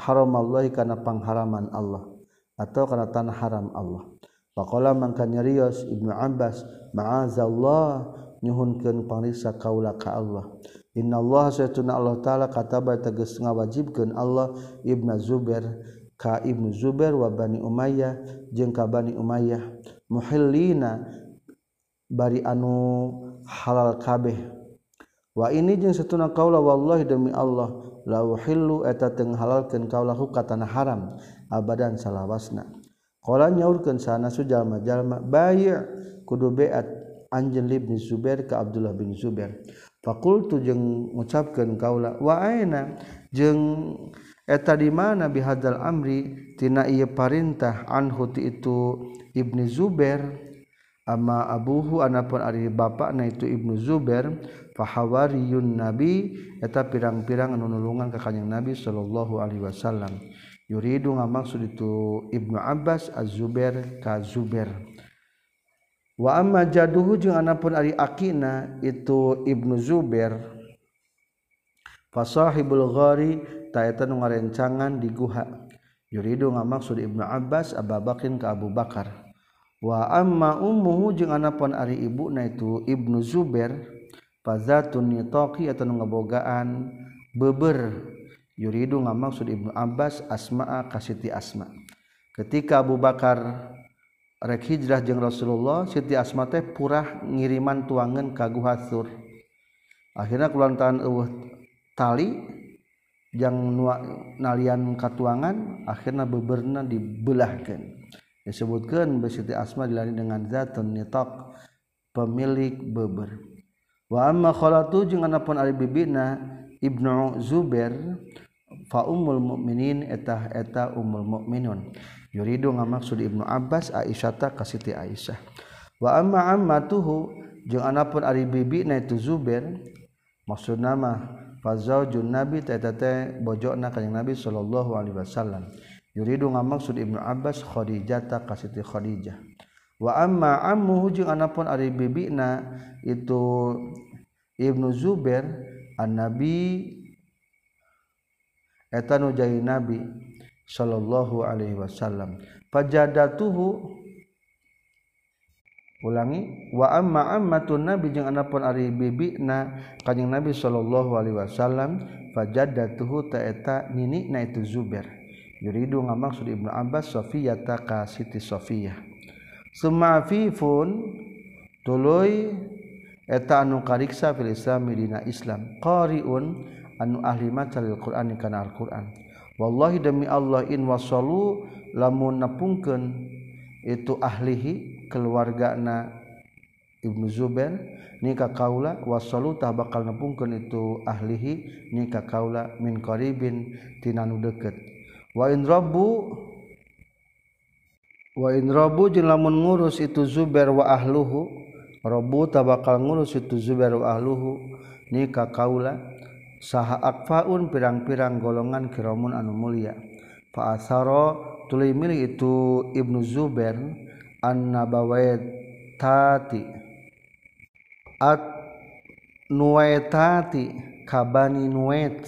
haram Allah kana pangharaman Allah atau kana tanah haram Allah Pakola mangka nyarios Ibnu Abbas ma'azallah nyuhunkeun pangriksa kaula ka Allah. Inna Allah sayatuna Allah taala kataba tegas ngawajibkeun Allah Ibnu Zubair ka Ibnu Zubair wa Bani Umayyah jeung ka Bani Umayyah muhillina bari anu halal kabeh. Wa ini jeung satuna kaula wallahi demi Allah la uhillu eta teu halalkeun kaula hukatan haram abadan salawasna. Kala nyaurkeun sana sujama-jalma bayi' kudu beat anjeun Ibnu Zubair ka Abdullah bin Zubair. Fakultu jeung ngucapkeun kaula wa aina jeung eta di mana bihadzal amri tina ieu parintah anhu ti itu Ibnu Zubair ama abuhu anapun ari bapakna itu Ibnu Zubair fahawariyun nabi eta pirang-pirang anu nulungan ka kanjing Nabi sallallahu alaihi wasallam. yuridu ngamaksud itu Ibnu Abbas Az-Zubair ka Zubair. Wa amma jaduhu jeung anapun ari akina itu Ibnu Zubair. Fasahibul ghari ta eta nu ngarencangan di guha. Yuridu ngamaksud Ibnu Abbas ababakin Bakrin ka Abu Bakar. Wa amma ummuhu jeung anapun ari ibuna itu Ibnu Zubair. Fazatun nitaqi eta nu ngabogaan beber. yuridu ngamaksud Ibnu Abbas asma'a kasiti asma. Ketika Abu Bakar rek hijrah jeung Rasulullah Siti Asma teh purah ngiriman tuangan ka Guhatsur akhirnya kulantaran eueuh tali yang nalian katuangan akhirnya beberna dibelahkan disebutkan Siti Asma dilari dengan zatun nitok pemilik beber. Wa amma khalatu jeung anapun ari bibina Ibnu Zubair faumul mukminin etah eta umul mukminun yuridu ngamaksud Ibnu Abbas Aisyata ka Siti Aisyah. Wa amma ammatuhu jeung anapun ari bibi na itu Zubair maksud nama fazaujun nabi eta teh bojona kanjing Nabi sallallahu alaihi wasallam. Yuridu ngamaksud Ibnu Abbas Khadijata ka Siti Khadijah. Wa amma ammuhu jeung anapun ari bibi na itu Ibnu Zubair an Nabi etan nujahi nabi Shallallahu Alaihi Wasallam. Fajadatuhu. Ulangi. Wa amma ammatun nabi jeung anapun ari bibina kanjing nabi sallallahu alaihi wasallam fajadatuhu ta eta ninina itu Zubair. Yuridu ngamaksud Ibnu Abbas Safiyata ka Siti Safiyah summa fifun tuluy eta anu kariksa fil Islam dina Islam. Qariun anu ahli maca Al-Qur'an kana Al-Qur'an. Wallahi demi Allah in wasalu lamun napungkeun itu ahlihi keluargana Ibnu Zubair nikah kaula wasalu tah bakal nepungkeun itu ahlihi nikah kaula min qaribin tina nu deukeut wa in rabbu wa in rabbu lamun ngurus itu Zubair wa ahluhu rabbu tah bakal ngurus itu Zubair wa ahluhu nikah kaula saha akfaun pirang-pirang golongan kiramun anu mulia. Fa asaro tuluy milih itu Ibnu Zubair an-nabawaitati. At nuwaitati kabani nuwait.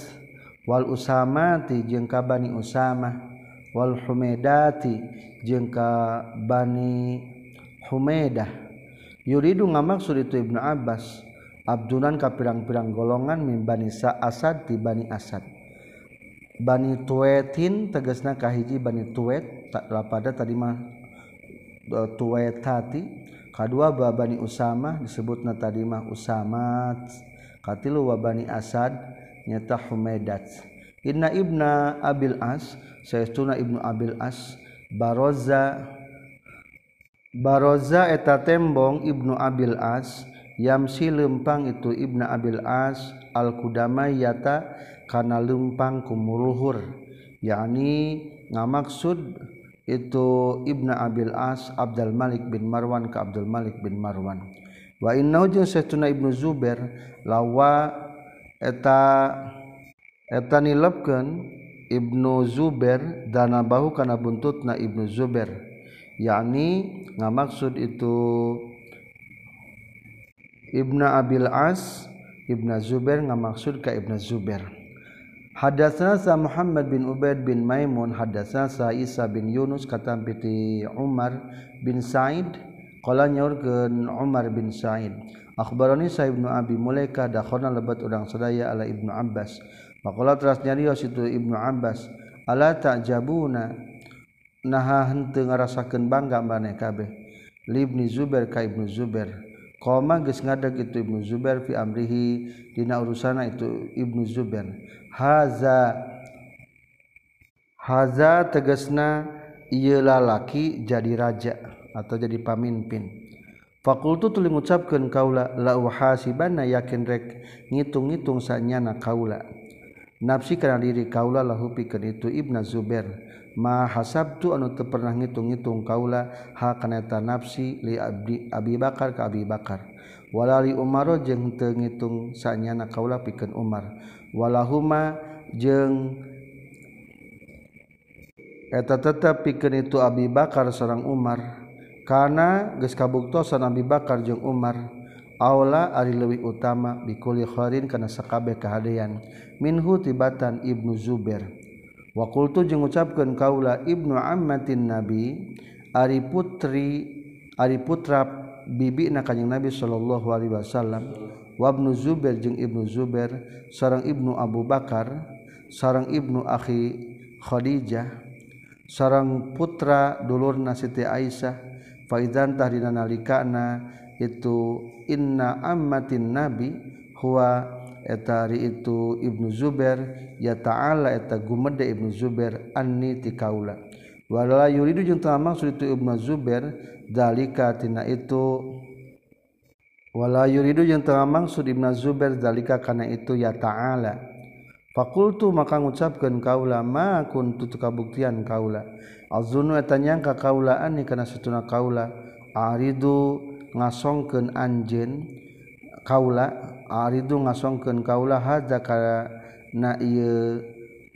Wal usamati jeung kabani usama. Wal humedati jeung kabani humedah yuridu ngamaksud itu Ibnu Abbas. Abdunan ka pirang-pirang golongan mimbanisa Asad ti Bani Asad. Bani tuetin tegasna kahiji Bani tuet tak pada tadi mah e, tuetati kedua ba Bani Usama disebutna tadi mah Usamat katilu wa Bani Asad nyata Humedat Inna ibna Abil As saestuna ibnu Abil As Baroza Baroza eta tembong ibnu Abil As Yamsi lempang itu Ibna Abil As Al-Qudama yata kana lempang kumuluhur. Yakni ngamaksud itu Ibna Abil As Abdul Malik bin Marwan ke Abdul Malik bin Marwan. Wa innahu jeung Sayyiduna Ibnu Zubair lawa eta eta nilebkeun Ibnu Zubair dana bahu kana buntutna Ibnu Zubair. Yakni ngamaksud itu Ibnu Abil As Ibnu Zubair ngamaksud ka Ibnu Zubair. Hadatsana sa Muhammad bin Ubaid bin Maimun hadatsana sa Isa bin Yunus kata piti Umar bin Said qala nyaurkeun Umar bin Said. Akhbarani sa Ibnu Abi Mulaika dakhona lebat urang sadaya ala Ibnu Abbas. Pakola teras nyarios itu Ibnu Abbas ala ta'jabuna? Naha henteu ngarasakeun bangga maneh kabeh. Libni Zubair ka Ibnu Zubair Koma geus ngadeg itu Ibnu Zubair fi amrihi dina urusana itu Ibnu Zubair. Haza haza tegasna ieu lalaki jadi raja atau jadi pamimpin. Fakultu tuluy ngucapkeun kaula la uhasibanna yakin rek ngitung-ngitung sanyana kaula. Nafsi karena diri kaula lahu pikeun itu Ibnu Zubair ma hasabtu anu teu pernah ngitung-ngitung kaula ha kana eta nafsi li abdi Abi Bakar ka Abi Bakar. Wala li Umar jeung teu ngitung sanyana kaula pikeun Umar. Walahuma jeung eta tetep pikeun itu Abi Bakar sareng Umar. Kana geus kabuktosan Abi Bakar jeung Umar. Aula ari leuwih utama bikuli khairin kana sakabeh kahadean. Minhu tibatan Ibnu Zubair. wakultu jeung ucapkan kaula Ibnu Ammatin Nabi Ari putri Ari putra bibi na kanjeng Nabi Shallallahu Alaihi Wasallam wabnu Zubair jeung Ibnu Zubair sarang Ibnu Abu Bakar sarang Ibnu Akhi Khadijah sarang putra dulur Siti Aisyah faizan tahdina nalikana itu inna ammatin nabi huwa etari itu Ibnu Zubair ya ta'ala eta gumede Ibnu Zubair anni ti kaula. Wala yuridu jeung teu maksud itu Ibnu Zubair dalika tina itu. Wala yuridu jeung teu maksud Ibnu Zubair dalika kana itu ya ta'ala. Fakultu maka ngucapkeun kaula ma kuntu kabuktian kaula. Azunu eta nyangka kaula ani kana satuna kaula. Aridu ngasongkeun anjeun kaula aridu ngasongkeun kaulah hadza kana ieu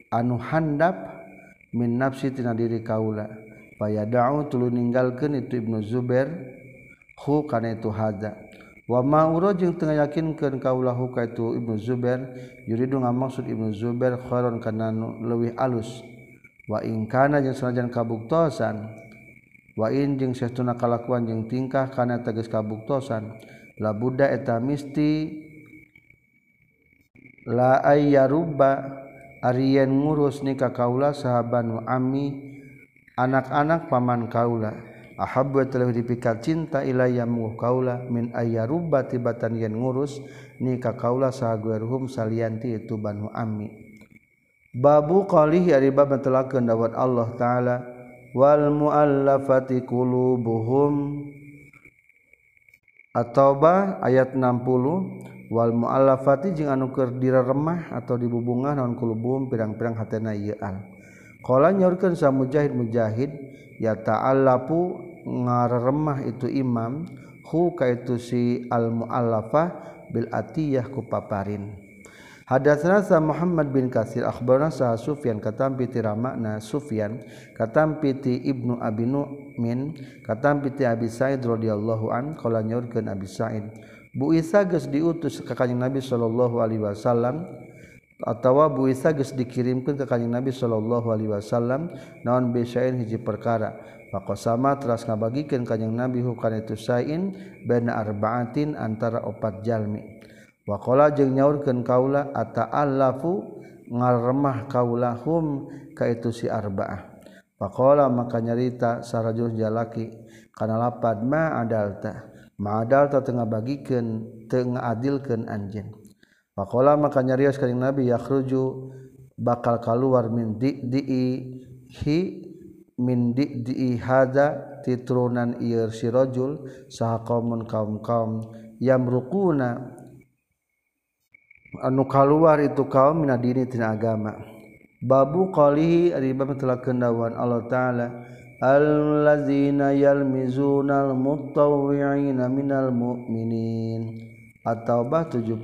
anu handap min nafsi tina diri kaula. Payadau tuluy ninggalkeun itu Ibnu Zubair hu kana itu hadza. Wa ma urajing tengah yakinkeun kaulah hu ka itu Ibnu Zubair yuridu ngamaksud Ibnu Zubair khairon kana leuwih alus. Wa in kana jeung sanajan kabuktosan wa in jeung sehtuna kalakuan jeung tingkah kana tegas kabuktosan la buddha eta misti la ya rubba Aryan ngurus nikah kaula sahabanu ami anak-anak paman kaula. Ahabba telah dipikat cinta ilayya muh kaula min ayya rubba tibatan yen ngurus nikah kaula sahaguerhum salianti itu banu ami. Babu qalihi ari bab telakeun dawat Allah taala wal muallafati qulubuhum. At ayat 60 wal muallafati jeung anu keur direremah atau dibubungah naon kulubum pirang-pirang hatena ieu al. Qala nyaurkeun sa mujahid mujahid ya ta'allafu ngareremah itu imam hu kaitu si al muallafah bil atiyah ku paparin. Hadatsana sa Muhammad bin Katsir akhbarana sa Sufyan katampi ti Ramana Sufyan katampi ti Ibnu Abi Nu'min katampi ti Abi Sa'id radhiyallahu an qala nyaurkeun Abi Sa'id Bu Isa geus diutus ka Kanjeng Nabi sallallahu alaihi wasallam atawa Bu Isa geus dikirimkeun ka Kanjeng Nabi sallallahu alaihi wasallam naon bisain hiji perkara. Faqasama teras ngabagikeun Kanjeng Nabi hukana itu sain baina arba'atin antara opat jalmi. Waqala jeung nyaurkeun kaula ata'allafu? Ngaremah kaulahum ka itu si arba'ah. Faqala maka nyarita sarajul jalaki kana lapad ma adalta? madal tak tengah bagikan tengah adilkan anjen Pakola maka nyarios kaning Nabi yakhruju bakal keluar min di dihi min di di hada titrunan ieu si rajul saha kaumun kaum-kaum yamruquna. Anu kaluar itu kaum minadini tina agama. Babu qalihi ari bab kendawan Allah taala allazina yalmizunal mutawwi'ina minal mu'minin At-Taubah 79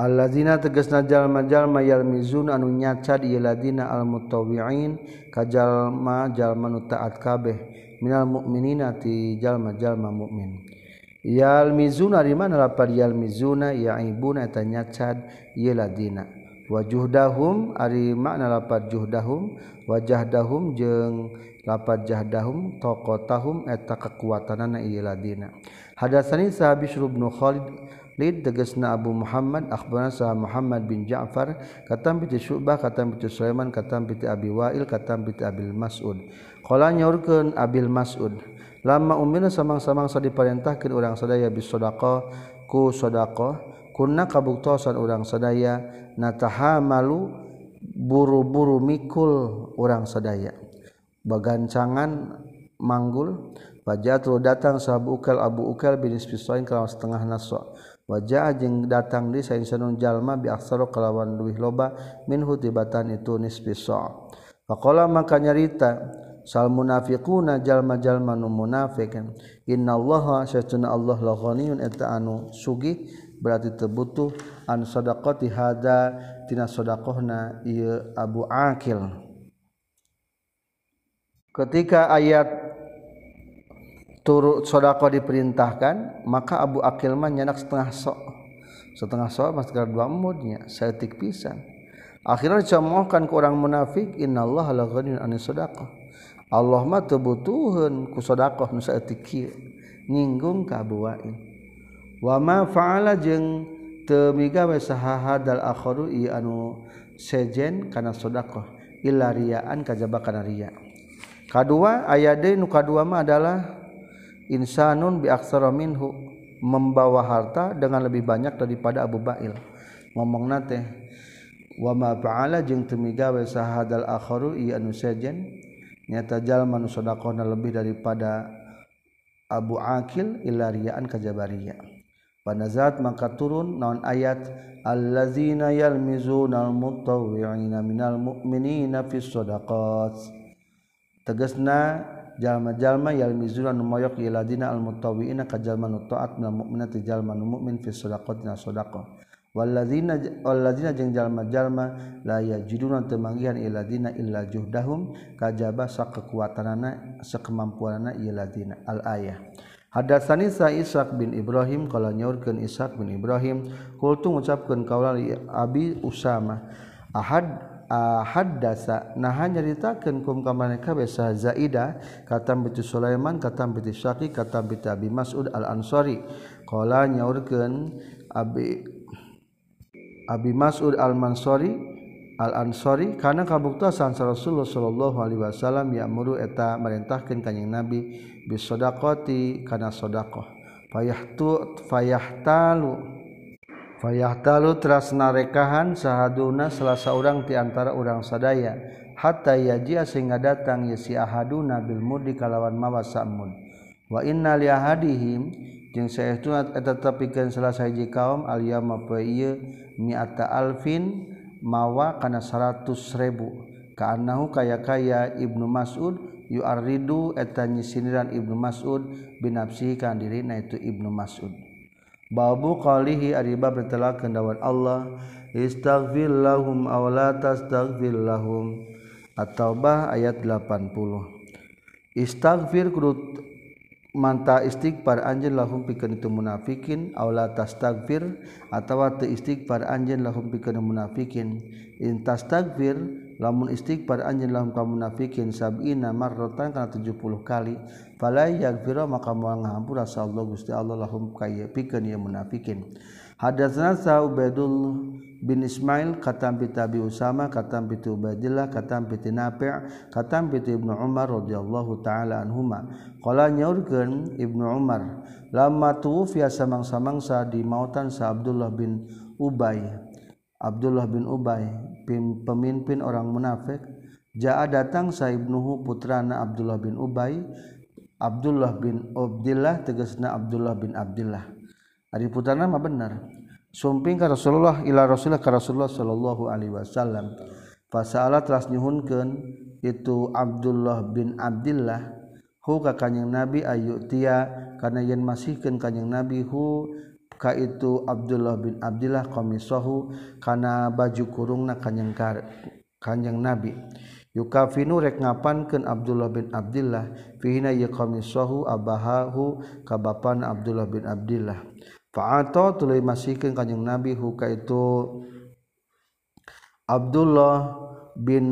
Allazina tegasna jalma-jalma yalmizun anu nyacad di ladina al mutawwi'in ka jalma-jalma nu taat kabeh. Minal mu'minina ti jalma-jalma mukmin Yalmizuna di mana lapar yalmizuna? Yaibuna eta nyaca ieu ladina wajuh dahum ari makna lapat juhdahum. Wajah dahum jeung lapat jahdahum toko tahum eta kekuatanana ieu ladina. Hadatsani sahabi syurubnu khalid Lid tegasna Abu Muhammad akhbarana sah Muhammad bin Ja'far katam bi Syu'bah katam bi Sulaiman katam bi Abi Wa'il katam bi Abil Mas'ud. Qala nyaurkeun Abil Mas'ud lama umina samang-samang sa diperintahkeun urang sadaya bis sedekah ku sedekah kunna kabuktosan urang sadaya nataha malu buru-buru mikul orang sedaya bagancangan manggul Fajatul datang sahabu ukal Abu Ukal bin Isfisoin kalawan setengah naswa. Wajah jeung datang di sain senun jalma bi aksaro kelawan duih loba min hutibatan itu nisfiso. Pakola maka nyarita sal munafiquna jalma-jalma nu munafik innallaha satuna Allah la ghaniyun eta anu sugih berarti terbutuh an sadaqati hada tina sadaqahna ieu Abu Akil. Ketika ayat turut sedekah diperintahkan maka Abu Akil mah nyanak setengah sok. Setengah sok mas dua mudnya saeutik pisan. Akhirnya dicomohkan ke orang munafik innallaha la ghaniyun an sadaqah Allah mah tebutuhan kusodakoh nu saeutik nyinggung Wa ma faala jeng temigawe sahahadal akhoru i anu sejen kana sodakoh illa riaan kajaba kana riya. Kadua ayade nu kadua mah adalah insanun bi aksara minhu membawa harta dengan lebih banyak daripada Abu Bail. Ngomong nate wama faala jeng temigawe sahadal akhoru i anu sejen nyata manushodaqona lebih daripada Abu Akil ilariaan kajabaria panazat maka turun naon ayat allazina yalmizuna almutawwi'ina minal mu'minina fis shadaqat tegasna jalma-jalma yalmizuna numoyok iladina almutawwi'ina kajalma nu taat minal mu'minati jalma nu mu'min fis shadaqat na shadaqah waladzina allazina jeung jalma-jalma la yajiduna temanggihan illadzina illa juhdahum kajaba sakekuatanana sakemampuanana iladzina al ayah. Hadatsani Sa Ishaq bin Ibrahim qala nyaurkeun Ishaq bin Ibrahim qultu ngucapkeun kaula Abi Usama ahad haddasa nah nyaritakeun kum ka kabeh besa Zaidah katam bi Sulaiman katam binti Syaqi katam binti Abi Mas'ud Al-Ansari. Qala nyaurkeun Abi Abi Mas'ud Al-Mansuri Al-Ansori karena kabuktasan Rasulullah sallallahu Alaihi Wasallam ya'muru muru eta merintahkeun kanjing Nabi bisodaqati kana sedekah. fayahtu fayahtalu fayahtalu teras narekahan sahaduna salah seorang ti antara orang sadaya hatta yajia sehingga datang ya si ahaduna bil mudi kalawan mawa sa'mun wa inna liahadihim jeung sayaat eta pikan salah sayaji kaum Aliyama miata alfin mawa kana 100.000 kaanahu kaya-kaya Ibnu Mas'ud yuarridu eta nyisiniran Ibnu Mas'ud binafsi kan dirina itu Ibnu Mas'ud. Babu qalihi ariba bertelakeun dawan Allah istaghfir lahum aw la tastaghfir lahum. At-taubah ayat 80 istaghfir kudu manta istighfar anjeun lahum pikeun itu munafikin aw la tastaghfir atawa teu istighfar anjeun lahum pikeun munafikin. In tastaghfir lamun istighfar anjeun lahum ka munafikin sab'ina marratan kana 70 kali fala yaghfira maka moal ngahampura sa Allah Gusti Allah lahum ka pikeun ieu munafikin. Hadatsna sa'ubadul bin Ismail katam bi Tabi Usama katam bi Ubaidillah katam bi Nafi' katam bi Ibnu Umar radhiyallahu taala anhuma. Qala nyaurkeun Ibnu Umar lamma tuwfiya samang-samangsa di mautan sa Abdullah bin Ubay. Abdullah bin Ubay pemimpin orang munafik Ja'a datang Saib Nuhu putrana Abdullah bin Ubay. Abdullah bin Abdullah tegasna Abdullah bin Abdullah Ari putrana mah benar sumping ka Rasulullah ila Rasulullah ka Rasulullah sallallahu alaihi wasallam. Fasala telah nyuhunkeun itu Abdullah bin Abdullah hu ka kanjing Nabi ayu tia kana yen masihkeun kanjing Nabi hu ka itu Abdullah bin Abdullah qamisahu kana baju kurungna kanjing kanjing Nabi. Yukafinu rek ngapankeun Abdullah bin Abdullah fihina ya qamisahu abahahu ka bapana Abdullah bin Abdullah Fa'ato tuluy masihkeun kanjing Nabi huka itu Abdullah bin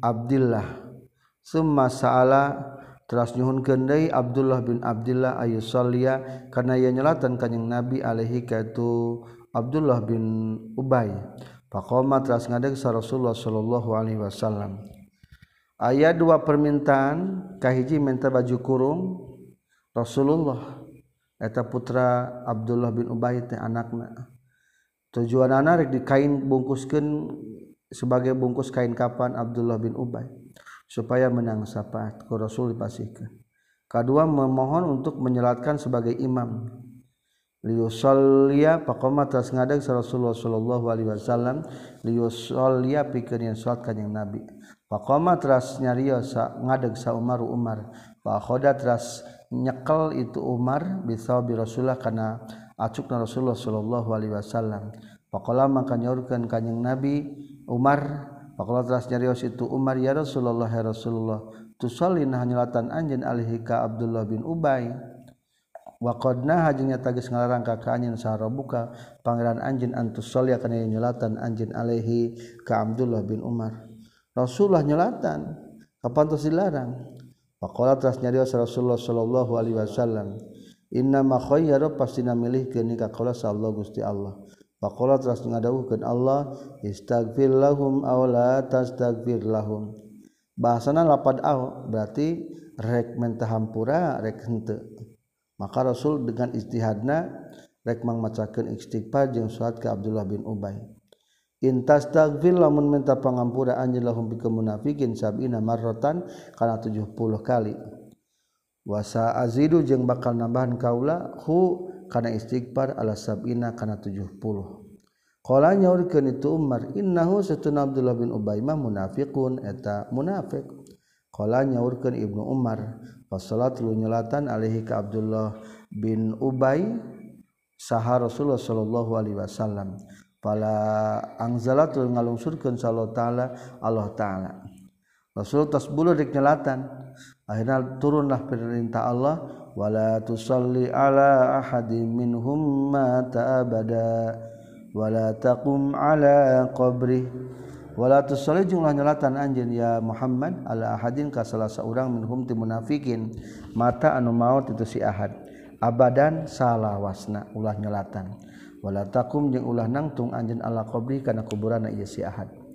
Abdullah summa sa'ala teras nyuhunkeun deui Abdullah bin Abdullah ayu sallia kana ieu nyelatan kanjing Nabi alaihi ka itu Abdullah bin Ubay. Faqama teras ngadeg sa Rasulullah sallallahu alaihi wasallam. Aya dua permintaan kahiji minta baju kurung Rasulullah. Rasulullaheta putra Abdullah bin Ubay anakaknya tujuan anak di kain bungkuskan sebagai bungkus kain kapan Abdullah bin Ubay supaya menang sapat ku Rasul dipasihkan kedua memohon untuk menyelatkan sebagai imam. Liusollia pakoma tas ngadeg Rasulullah sallallahu alaihi wasallam liusollia pikeun yang salat kanjing Nabi. Pakoma teras nyarios ngadeg sa Umar Umar pakhoda teras nyekel itu Umar bisa bi Rasulullah karena acukna Rasulullah Shallallahu Alaihi Wasallam. Pakola maka nyorkan kanyang Nabi Umar. Pakola teras nyarios itu Umar ya Rasulullah ya Rasulullah Tusolin hanyalatan anjin alihi ka Abdullah bin Ubay. Wakodna hajingnya tagis ngalarang ka ka anjin saharobuka Pangeran anjin antusoli akan nyelatan anjin alihi ka Abdullah bin Umar. Rasulullah nyelatan Kapan terus dilarang? Pakola nyarios Rasulullah Shallallahu Alaihi Wasallam. Inna makhoyaro pasti namilih ke nikah kola Allah gusti Allah. Pakola teras ngadawuhkeun Allah istagfir lahum awla tastagfir lahum. Bahasana lapad aw berarti rek mentahampura rek hente. Maka Rasul dengan istihadna rek mangmacakeun istighfar jeung salat ke Abdullah bin Ubay. Intastagfir lamun minta pangampura anjeun lahum bika munafikin sabina marratan kana 70 kali. Wasa azidu jeung bakal nambahan kaula hu kana istighfar ala sabina kana 70. Qala nyaurkeun itu Umar innahu satuna Abdullah bin Ubay mah munafiqun eta munafik. Qala nyaurkeun Ibnu Umar fasalatul nyolatan alaihi ka Abdullah bin Ubay saha Rasulullah sallallahu alaihi wasallam. pala angzalatul ngalungsurkeun sallallahu taala Allah taala. Rasul tasbulu bulu dik nyelatan. Akhirnya turunlah perintah Allah wala tusalli ala ahadin minhum mata abada wala taqum ala qabri wala tusalli jumlah nyelatan anjeun ya Muhammad ala ahadin ka salah saurang minhum ti munafikin mata anu maut itu si ahad abadan salawasna. Ulah nyelatan. wala takum jeung ulah nangtung anjeun ala qabri kana kuburanna ieu si Ahad.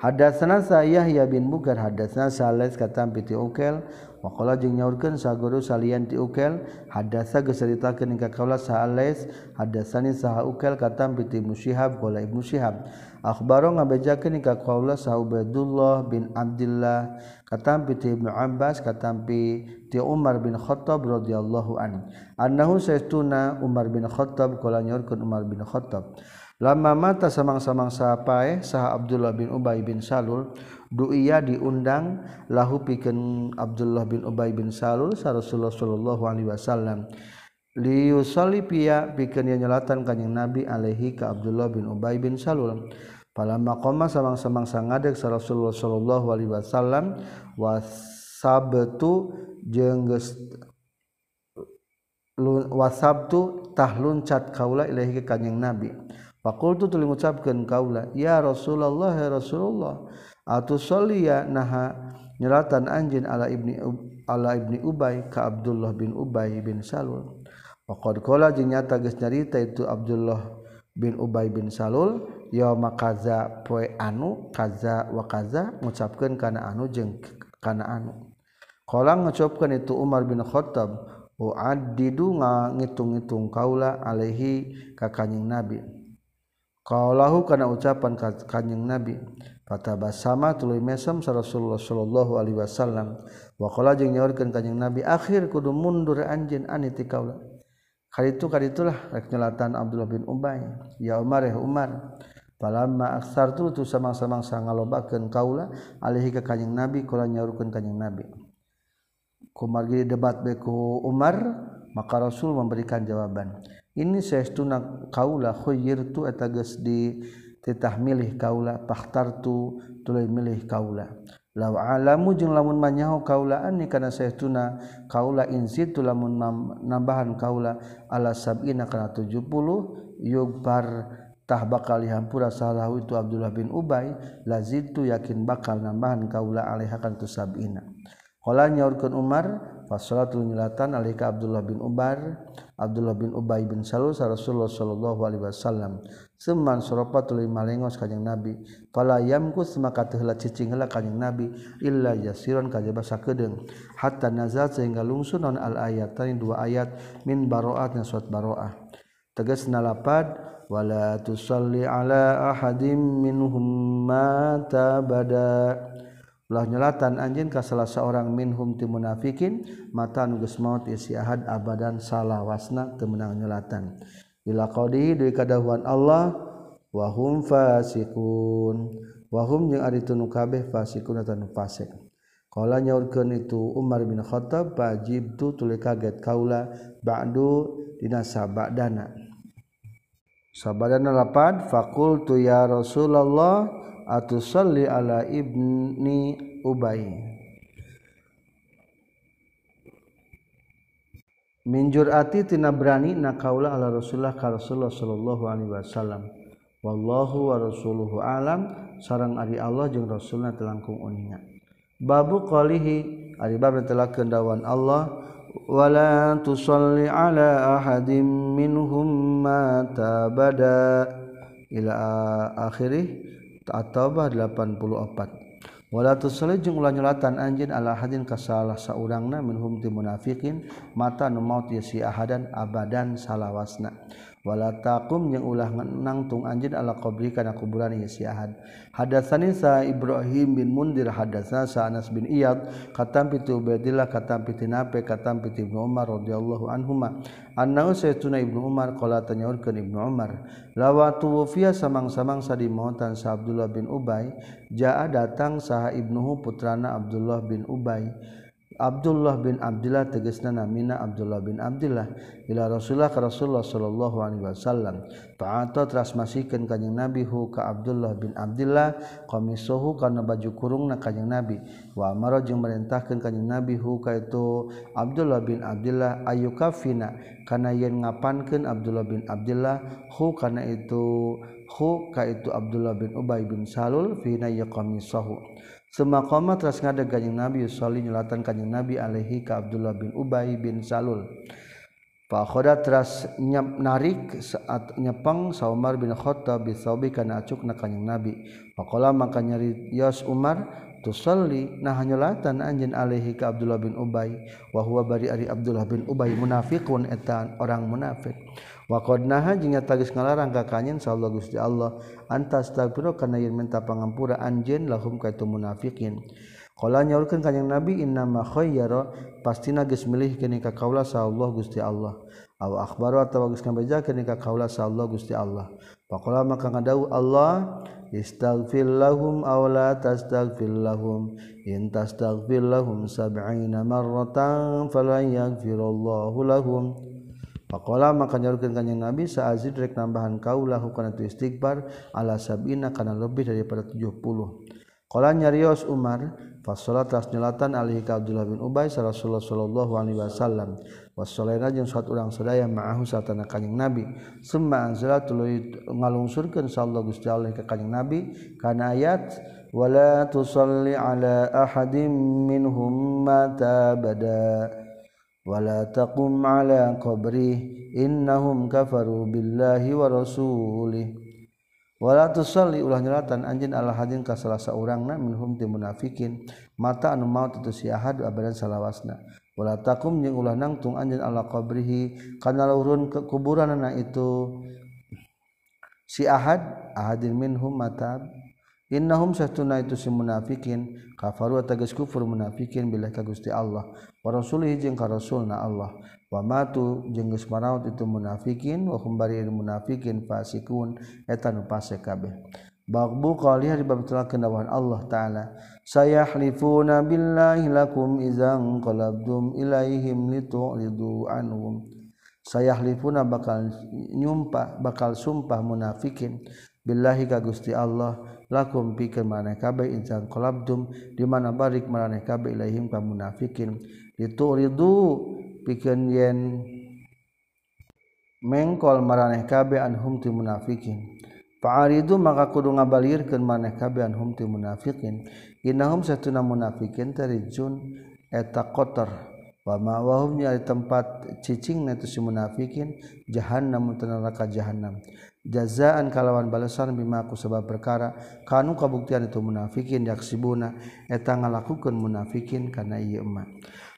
Hadatsana Yahya bin Bugar hadatsana Salis katam piti Ukel wa qala jeung nyaurkeun saguru salian ti Ukel hadatsa geus caritakeun ka kaula Salis hadatsani saha Ukel katam piti Musyihab qala Ibnu Syihab Akbaro ngabejakeun ka qaula Sa'ubadullah bin Abdullah katampi ti Ibnu Abbas katampi ti Umar bin Khattab radhiyallahu an. Annahu saestuna Umar bin Khattab kala nyorkeun Umar bin Khattab. Lama mata samang-samang sapae saha Abdullah bin Ubay bin Salul duia diundang lahu pikeun Abdullah bin Ubay bin Salul sa Rasulullah sallallahu alaihi wasallam. Liyusalli piya pikeun nya nyelatan kanjing Nabi alaihi ka Abdullah bin Ubay bin Salul. Palamma qama samang-samang sangadeg sa Rasulullah sallallahu alaihi wasallam wasabtu jeung geus wasabtu tah luncat kaula ilaihi kanjing Nabi. Fakultu tuli ngucapkeun kaula ya Rasulullah ya Rasulullah atusoliya naha nyelatan anjin ala ibni ala ibni Ubay ka Abdullah bin Ubay bin Salul Waqadkola jeung nyata geus nyarita itu Abdullah bin Ubay bin Salul yauma kaza poe anu kaza wa kaza ngucapkeun kana anu jeung kana anu. Qala ngucapkeun itu Umar bin Khattab uaddidu ngitung-ngitung kaula alaihi ka kanjing Nabi. Qaulahu kana ucapan ka kanjing Nabi. Fatabasama tuluy mesem sa Rasulullah sallallahu alaihi wasallam. Wa qala jeung nyaurkeun kanjing Nabi akhir kudu mundur anjeun aniti kaula kali itu kali itulah rek nyelatan Abdullah bin Ubay. Ya Umar ya Umar. Palama aksar tu tu samang-samang sangalobakeun kaula alihi ka kanjing Nabi kula nyarukan kanjing Nabi. Kumargi debat beku Umar maka Rasul memberikan jawaban. Ini saestuna kaula khoyirtu eta geus di titah milih kaula pakhtartu tuluy milih kaula law alamu jeung lamun manyaho kaulaan ni kana saytuna kaula insitu lamun nambahan kaula ala sab'ina kana 70 yugbar tah bakal hampura salahu itu Abdullah bin Ubay lazitu yakin bakal nambahan kaula alaiha kana tu sab'ina. Qala nyaurkeun Umar fa salatu nyilatan alika Abdullah bin Ubar Abdullah bin Ubay bin Salul Rasulullah sallallahu alaihi wasallam. Seman soropa malengos kanjing Nabi. Fala yamkus maka teu heula cicing heula kanjing Nabi illa yasiran kajaba sakedeung hatta nazal sehingga lungsun non al tadi dua ayat min baroat surat baroah. Tegas nalapad wala tusalli ala ahadim minhum mata bada' ulah nyelatan anjin ka salah seorang minhum ti munafikin mata nugas maut isi ahad abadan salah wasna temenang nyelatan. Ila qadi deui kadahuan Allah wahum fasikun wahum yang jeung ari tunu fasikun atan fasik. Qala nyaurkeun itu Umar bin Khattab bajib tu tuluy kaget kaula ba'du dina sabadana. Sabadana lapad faqultu ya Rasulullah atusalli ala ibni Ubay. Minjur ati tina berani nakaula ala Rasulullah ka Rasulullah sallallahu alaihi wasallam. Wallahu wa rasuluhu alam sarang ari Allah jeung rasulna telangkung uninga babu qalihi ari bab telah kendawan Allah wala tusalli ala ahadim minhum mata bada ila akhirih At-Taubah 84. Wala tusalli jeung ulah nyolatan anjeun ala hadin ka salah saurangna minhum ti munafiqin mata nu maut yasi ahadan abadan salawasna. wala takum yang ulah nangtung anjin ala qabri kana kuburan ieu si Ahad. Hadatsani sa Ibrahim bin Mundir hadatsana sa Anas bin Iyad katam piti Ubaidillah katam piti Nape katam piti Ibnu Umar radhiyallahu anhuma. Annahu saytuna Ibnu Umar qala tanyaurkeun Ibnu Umar lawa tuwfiya samang-samang sadimotan sa Abdullah bin Ubay jaa datang saha ibnuhu putrana Abdullah bin Ubay. Abdullah bin Abdullah tegesna namina Abdullah bin Abdullah ila Rasulullah ka Rasulullah sallallahu alaihi wasallam. Fa'ata transmasikeun kanjing Nabi hu ka Abdullah bin Abdullah qamisuhu kana baju kurungna kanjing Nabi. Wa amara jeung merintahkeun kanjing Nabi hu ka itu Abdullah bin Abdullah ayyukafina kana yen ngapankeun Abdullah bin Abdullah hu kana itu hu ka itu Abdullah bin Ubay bin Salul fina yaqamisahu Semakoma teras ngadeg kanjing Nabi Yusoli nyelatan kanjing Nabi alaihi ka Abdullah bin Ubay bin Salul. Pakhoda teras nyap narik saat nyepeng Saumar bin Khattab bi thawbi kana acuk na Nabi. Pakola maka nyari Yos Umar tusalli nah nyelatan anjeun alaihi ka Abdullah bin Ubay wa huwa bari ari Abdullah bin Ubay munafiqun etan orang munafik. Naha jingnya tagis ngalarang ka kanyen Allah Gusti Allah antas tagfir kana yen minta pangampura anjeun lahum ka itu munafikin qala nyaulkeun kanjing nabi inna ma khayyara pastina geus milih kini ka kaula sa Allah Gusti Allah. Aw akhbaru atawa geus ngabeja kini ka kaula sa Allah Gusti Allah. Faqala maka ngadau Allah istaghfir lahum aw la tastaghfir lahum. In tastaghfir lahum sab'ina marratan falan yaghfirullahu lahum Pakola maka nyarukeun kanjeng Nabi saazid rek nambahan kaulahu kana tu istighfar ala sabina kana lebih daripada 70. Qala nyarios Umar fa salat tas nyelatan alaihi ka Abdullah bin Ubay Rasulullah sallallahu alaihi wasallam. Wassalaina jeung saat urang sadaya ma'ahu satana kanjeng Nabi. Summa anzala tuluy ngalungsurkeun sallallahu Gusti Allah ka kanjeng Nabi kana ayat wala tusalli ala ahadin minhum mata bada wala taqum ala qabri innahum kafaru billahi wa rasulih wala tusalli ulah nyelatan anjeun ala hadin ka salah saurangna minhum ti munafikin. Mata anu maut itu si ahad abadan salawasna. Wala taqum jeung ulah nangtung anjeun ala qabrihi kana lurun ke kuburanna itu. Si ahad ahadin minhum mata Innahum satuna itu si munafikin. Kafaru tegas kufur munafikin bila ka Gusti Allah. Wa rasulih jeung ka rasulna Allah. Wa matu jeung geus maraot itu munafikin wa hum bari munafikin fasikun eta nu fase kabeh. Bagbu qalih di bab telah kenawan Allah taala. Sayahlifuna billahi lakum izang qalabtum ilaihim litu'ridu anhum. Sayahlifuna bakal nyumpah bakal sumpah munafikin. Billahi ka Gusti Allah lakum pikeun maneh kabeh insan qalabtum di mana barik maneh kabeh ilaihim ka munafikin. Dituridu pikeun yen mengkol maraneh kabeh anhum ti munafikin. Fa'aridu maka kudu ngabalirkeun maneh kabeh anhum ti munafikin. Innahum satuna munafikin tarijun eta kotor. Wa ma'wahum nya tempat cicing na si munafikin jahannam neraka jahannam jazaan kalawan balasan bimaku sebab perkara. Kanu kabuktian itu munafikin yaksibuna. Eta ngalakukeun munafikin kana ieu emma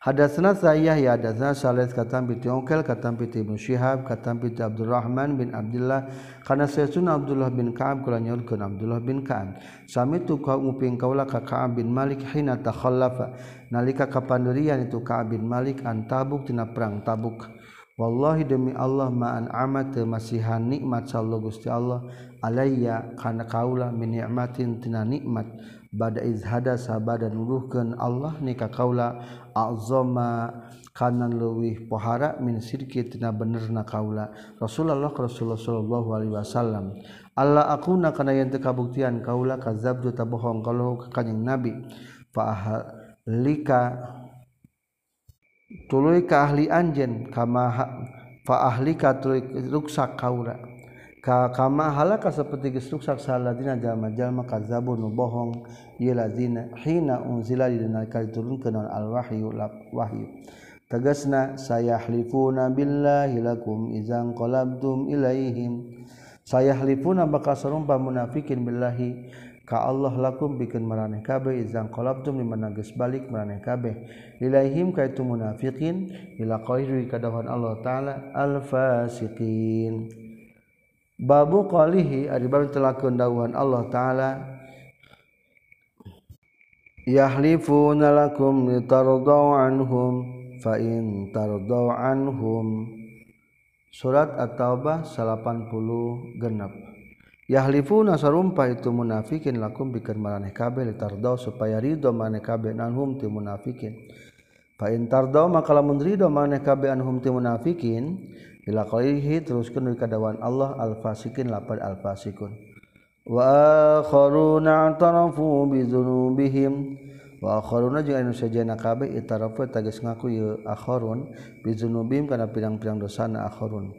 hadatsna sa'iyah ya hadatsna salih katam bi tiongkel katam bi ibnu syihab katam bi abdurrahman bin abdullah kana sayyiduna abdullah bin ka'ab kula nyaurkeun abdullah bin ka'ab. Sami tu ka nguping kaula ka ka'ab bin malik hina takhallafa. Nalika kapandurian itu ka'ab bin malik an tabuk tina perang tabuk. Wallahi demi Allah ma'an amat masihan nikmat sallu gusti Allah. Alayya kana kaula min ni'matin tina nikmat. Bada izhada sabada nuruhkeun Allah nikah kaula azama kanan leuwih pohara min sirki tina benerna kaula Rasulullah Rasulullah sallallahu alaihi wasallam. Allah aku nak kana yang teu kabuktian kaula kazabtu tabohong kalau ka kanjing nabi. Fa lika tuluy keahli Anjen kama fa faahli ruksak kaura. Ka kama halaka seperti geus ruksak saladina jalma-jalma kazzabu nu bohong ieu lazina hina unzila dina diturunkeun al wahyu wahyu. Tegasna sayahlifuna billahi lakum izan qalabtum ilaihim. Sayahlifuna bakal sarumpa munafikin billahi. Allah lakum bikin meraneh kabeh izang qalabtum di mana geus balik meraneh kabeh. Ilaihim ka itu munafiqin ila kadawan Allah taala al fasiqin babu qalihi ari telah keundawan Allah taala. Yahlifuna lakum litardaw anhum fa in tardaw anhum. Surat at-taubah 80 genap yahlifuna sarumpa itu munafikin lakum bikin maraneh kabeh litardaw supaya ridho maneh kabeh anhum ti munafikin. Fa in tardaw maka lamun ridho maneh kabeh anhum ti munafikin ila qalihi teruskeun kadawan Allah al-fasikin lapad al-fasikun. Wa akharuna tarafu bi dzunubihim wa akharuna jeung anu sajana kabeh itarafu tegas ngaku ieu akharun bi dzunubihim kana pirang-pirang dosana akharun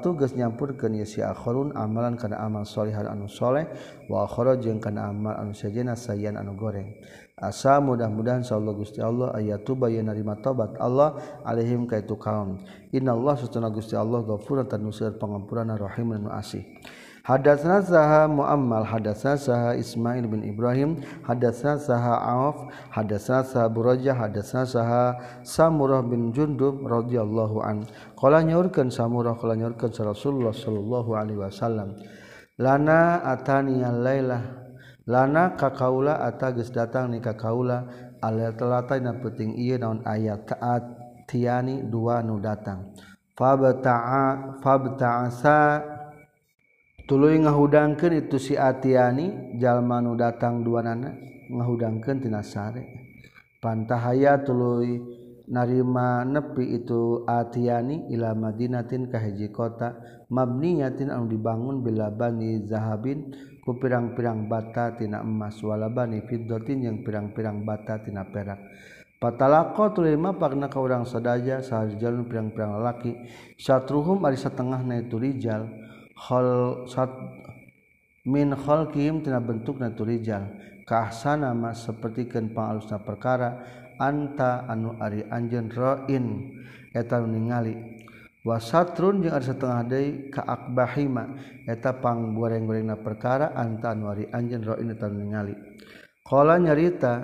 tugas si akhirun amalan kana amal salihan karena wa akhara jeung kana amal anu sejena sayan anu goreng. Asa mudah-mudahan insyaallah Gusti Allah ayatu bayan narima tobat Allah Alaihim kaitu kaum. Inallah Gusti Allah ghafurun dan nusir pengampuran rahim asih. Hadatsna saha Muammal hadatsna saha Ismail bin Ibrahim hadatsna saha Auf hadatsna saha Burajah hadatsna saha Samurah bin Jundub radhiyallahu an. Qala nyaurkeun Samurah qala nyaurkeun Rasulullah sallallahu alaihi wasallam. Lana atani lailah lana kakaula atagis datang ni kakaula al telata na penting ieu naon ayat taat tiani dua nu datang. Fabta'a fabta'asa tuluy ngahudangkeun itu si Atiani jalma nu datang duanana ngahudangkeun tina sare. Pantahaya tuluy narima nepi itu Atiani ila Madinatin ka hiji kota mabniyatin anu dibangun bila bani zahabin ku pirang-pirang bata tina emas wala bani fiddatin yang pirang-pirang bata tina perak. Patalako tulima pakna ka urang sadaja saharjalun pirang-pirang lalaki. Satruhum ari satengahna itu rijal. hol min holkim tina bentuk naturijal keahsana mas sepertikan pangalusna perkara anta anu ari anjen roin eta ningali wasatrun jeung ari satengah deui ka akbahima. Eta pang goreng-gorengna perkara anta anu ari anjen roin eta ningali. Qala nyarita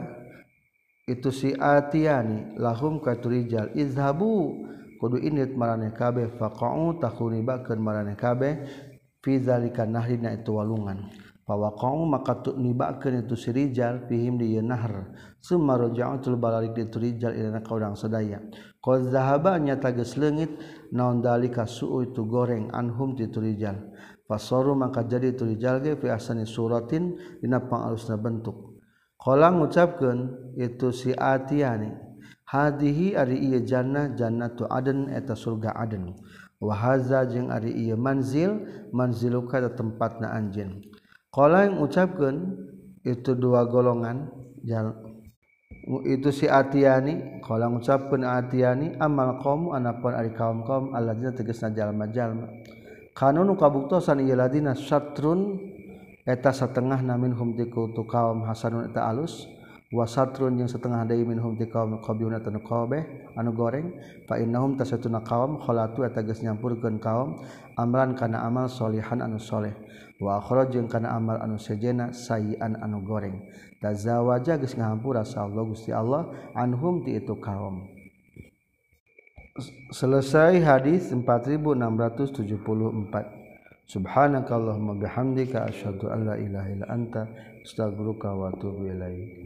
itu si atiyani lahum katurijal izhabu kudu init marane kabeh faqa'u takunibakeun marane kabeh fizalika nahrina itu walungan. Pawaqau maka tu nibakeun itu si rijal fihim di nahar summa raja'atul balalik di rijal ilana ka urang sadaya. Qad zahaba nyata geus leungit naon dalika su'u itu goreng anhum ti rijal. Fasaru maka jadi itu rijal ge fi asani suratin dina pangalusna bentuk. Qala ngucapkeun itu si atiyani hadihi ari ieu jannah jannatu aden eta surga aden. wahaza jeung ari ieu manzil manziluka da anjeun. Qala yang ucapkeun itu dua golongan itu si Atiani qala ngucapkeun Atiani amal qaum anapun ari kaum kaum alladzina tegasna jalma-jalma. Kanunu kabuktosan ieu ladina satrun eta satengah namin hum ti kaum hasanun eta alus. wasatrun yang setengah dari minhum ti kaum qabiuna tanu qabeh anu goreng fa innahum tasatuna kaum khalatu eta geus nyampurkeun kaum amran kana amal solihan anu soleh. Wa akhrajun kana amal anu sejena sayian anu goreng. Tazawaja geus ngahampura Allah Gusti Allah anhum ti itu kaum. Selesai hadis 4674 Subhanakallahumma bihamdika asyhadu an la ilaha illa anta astaghfiruka wa atubu ilaik.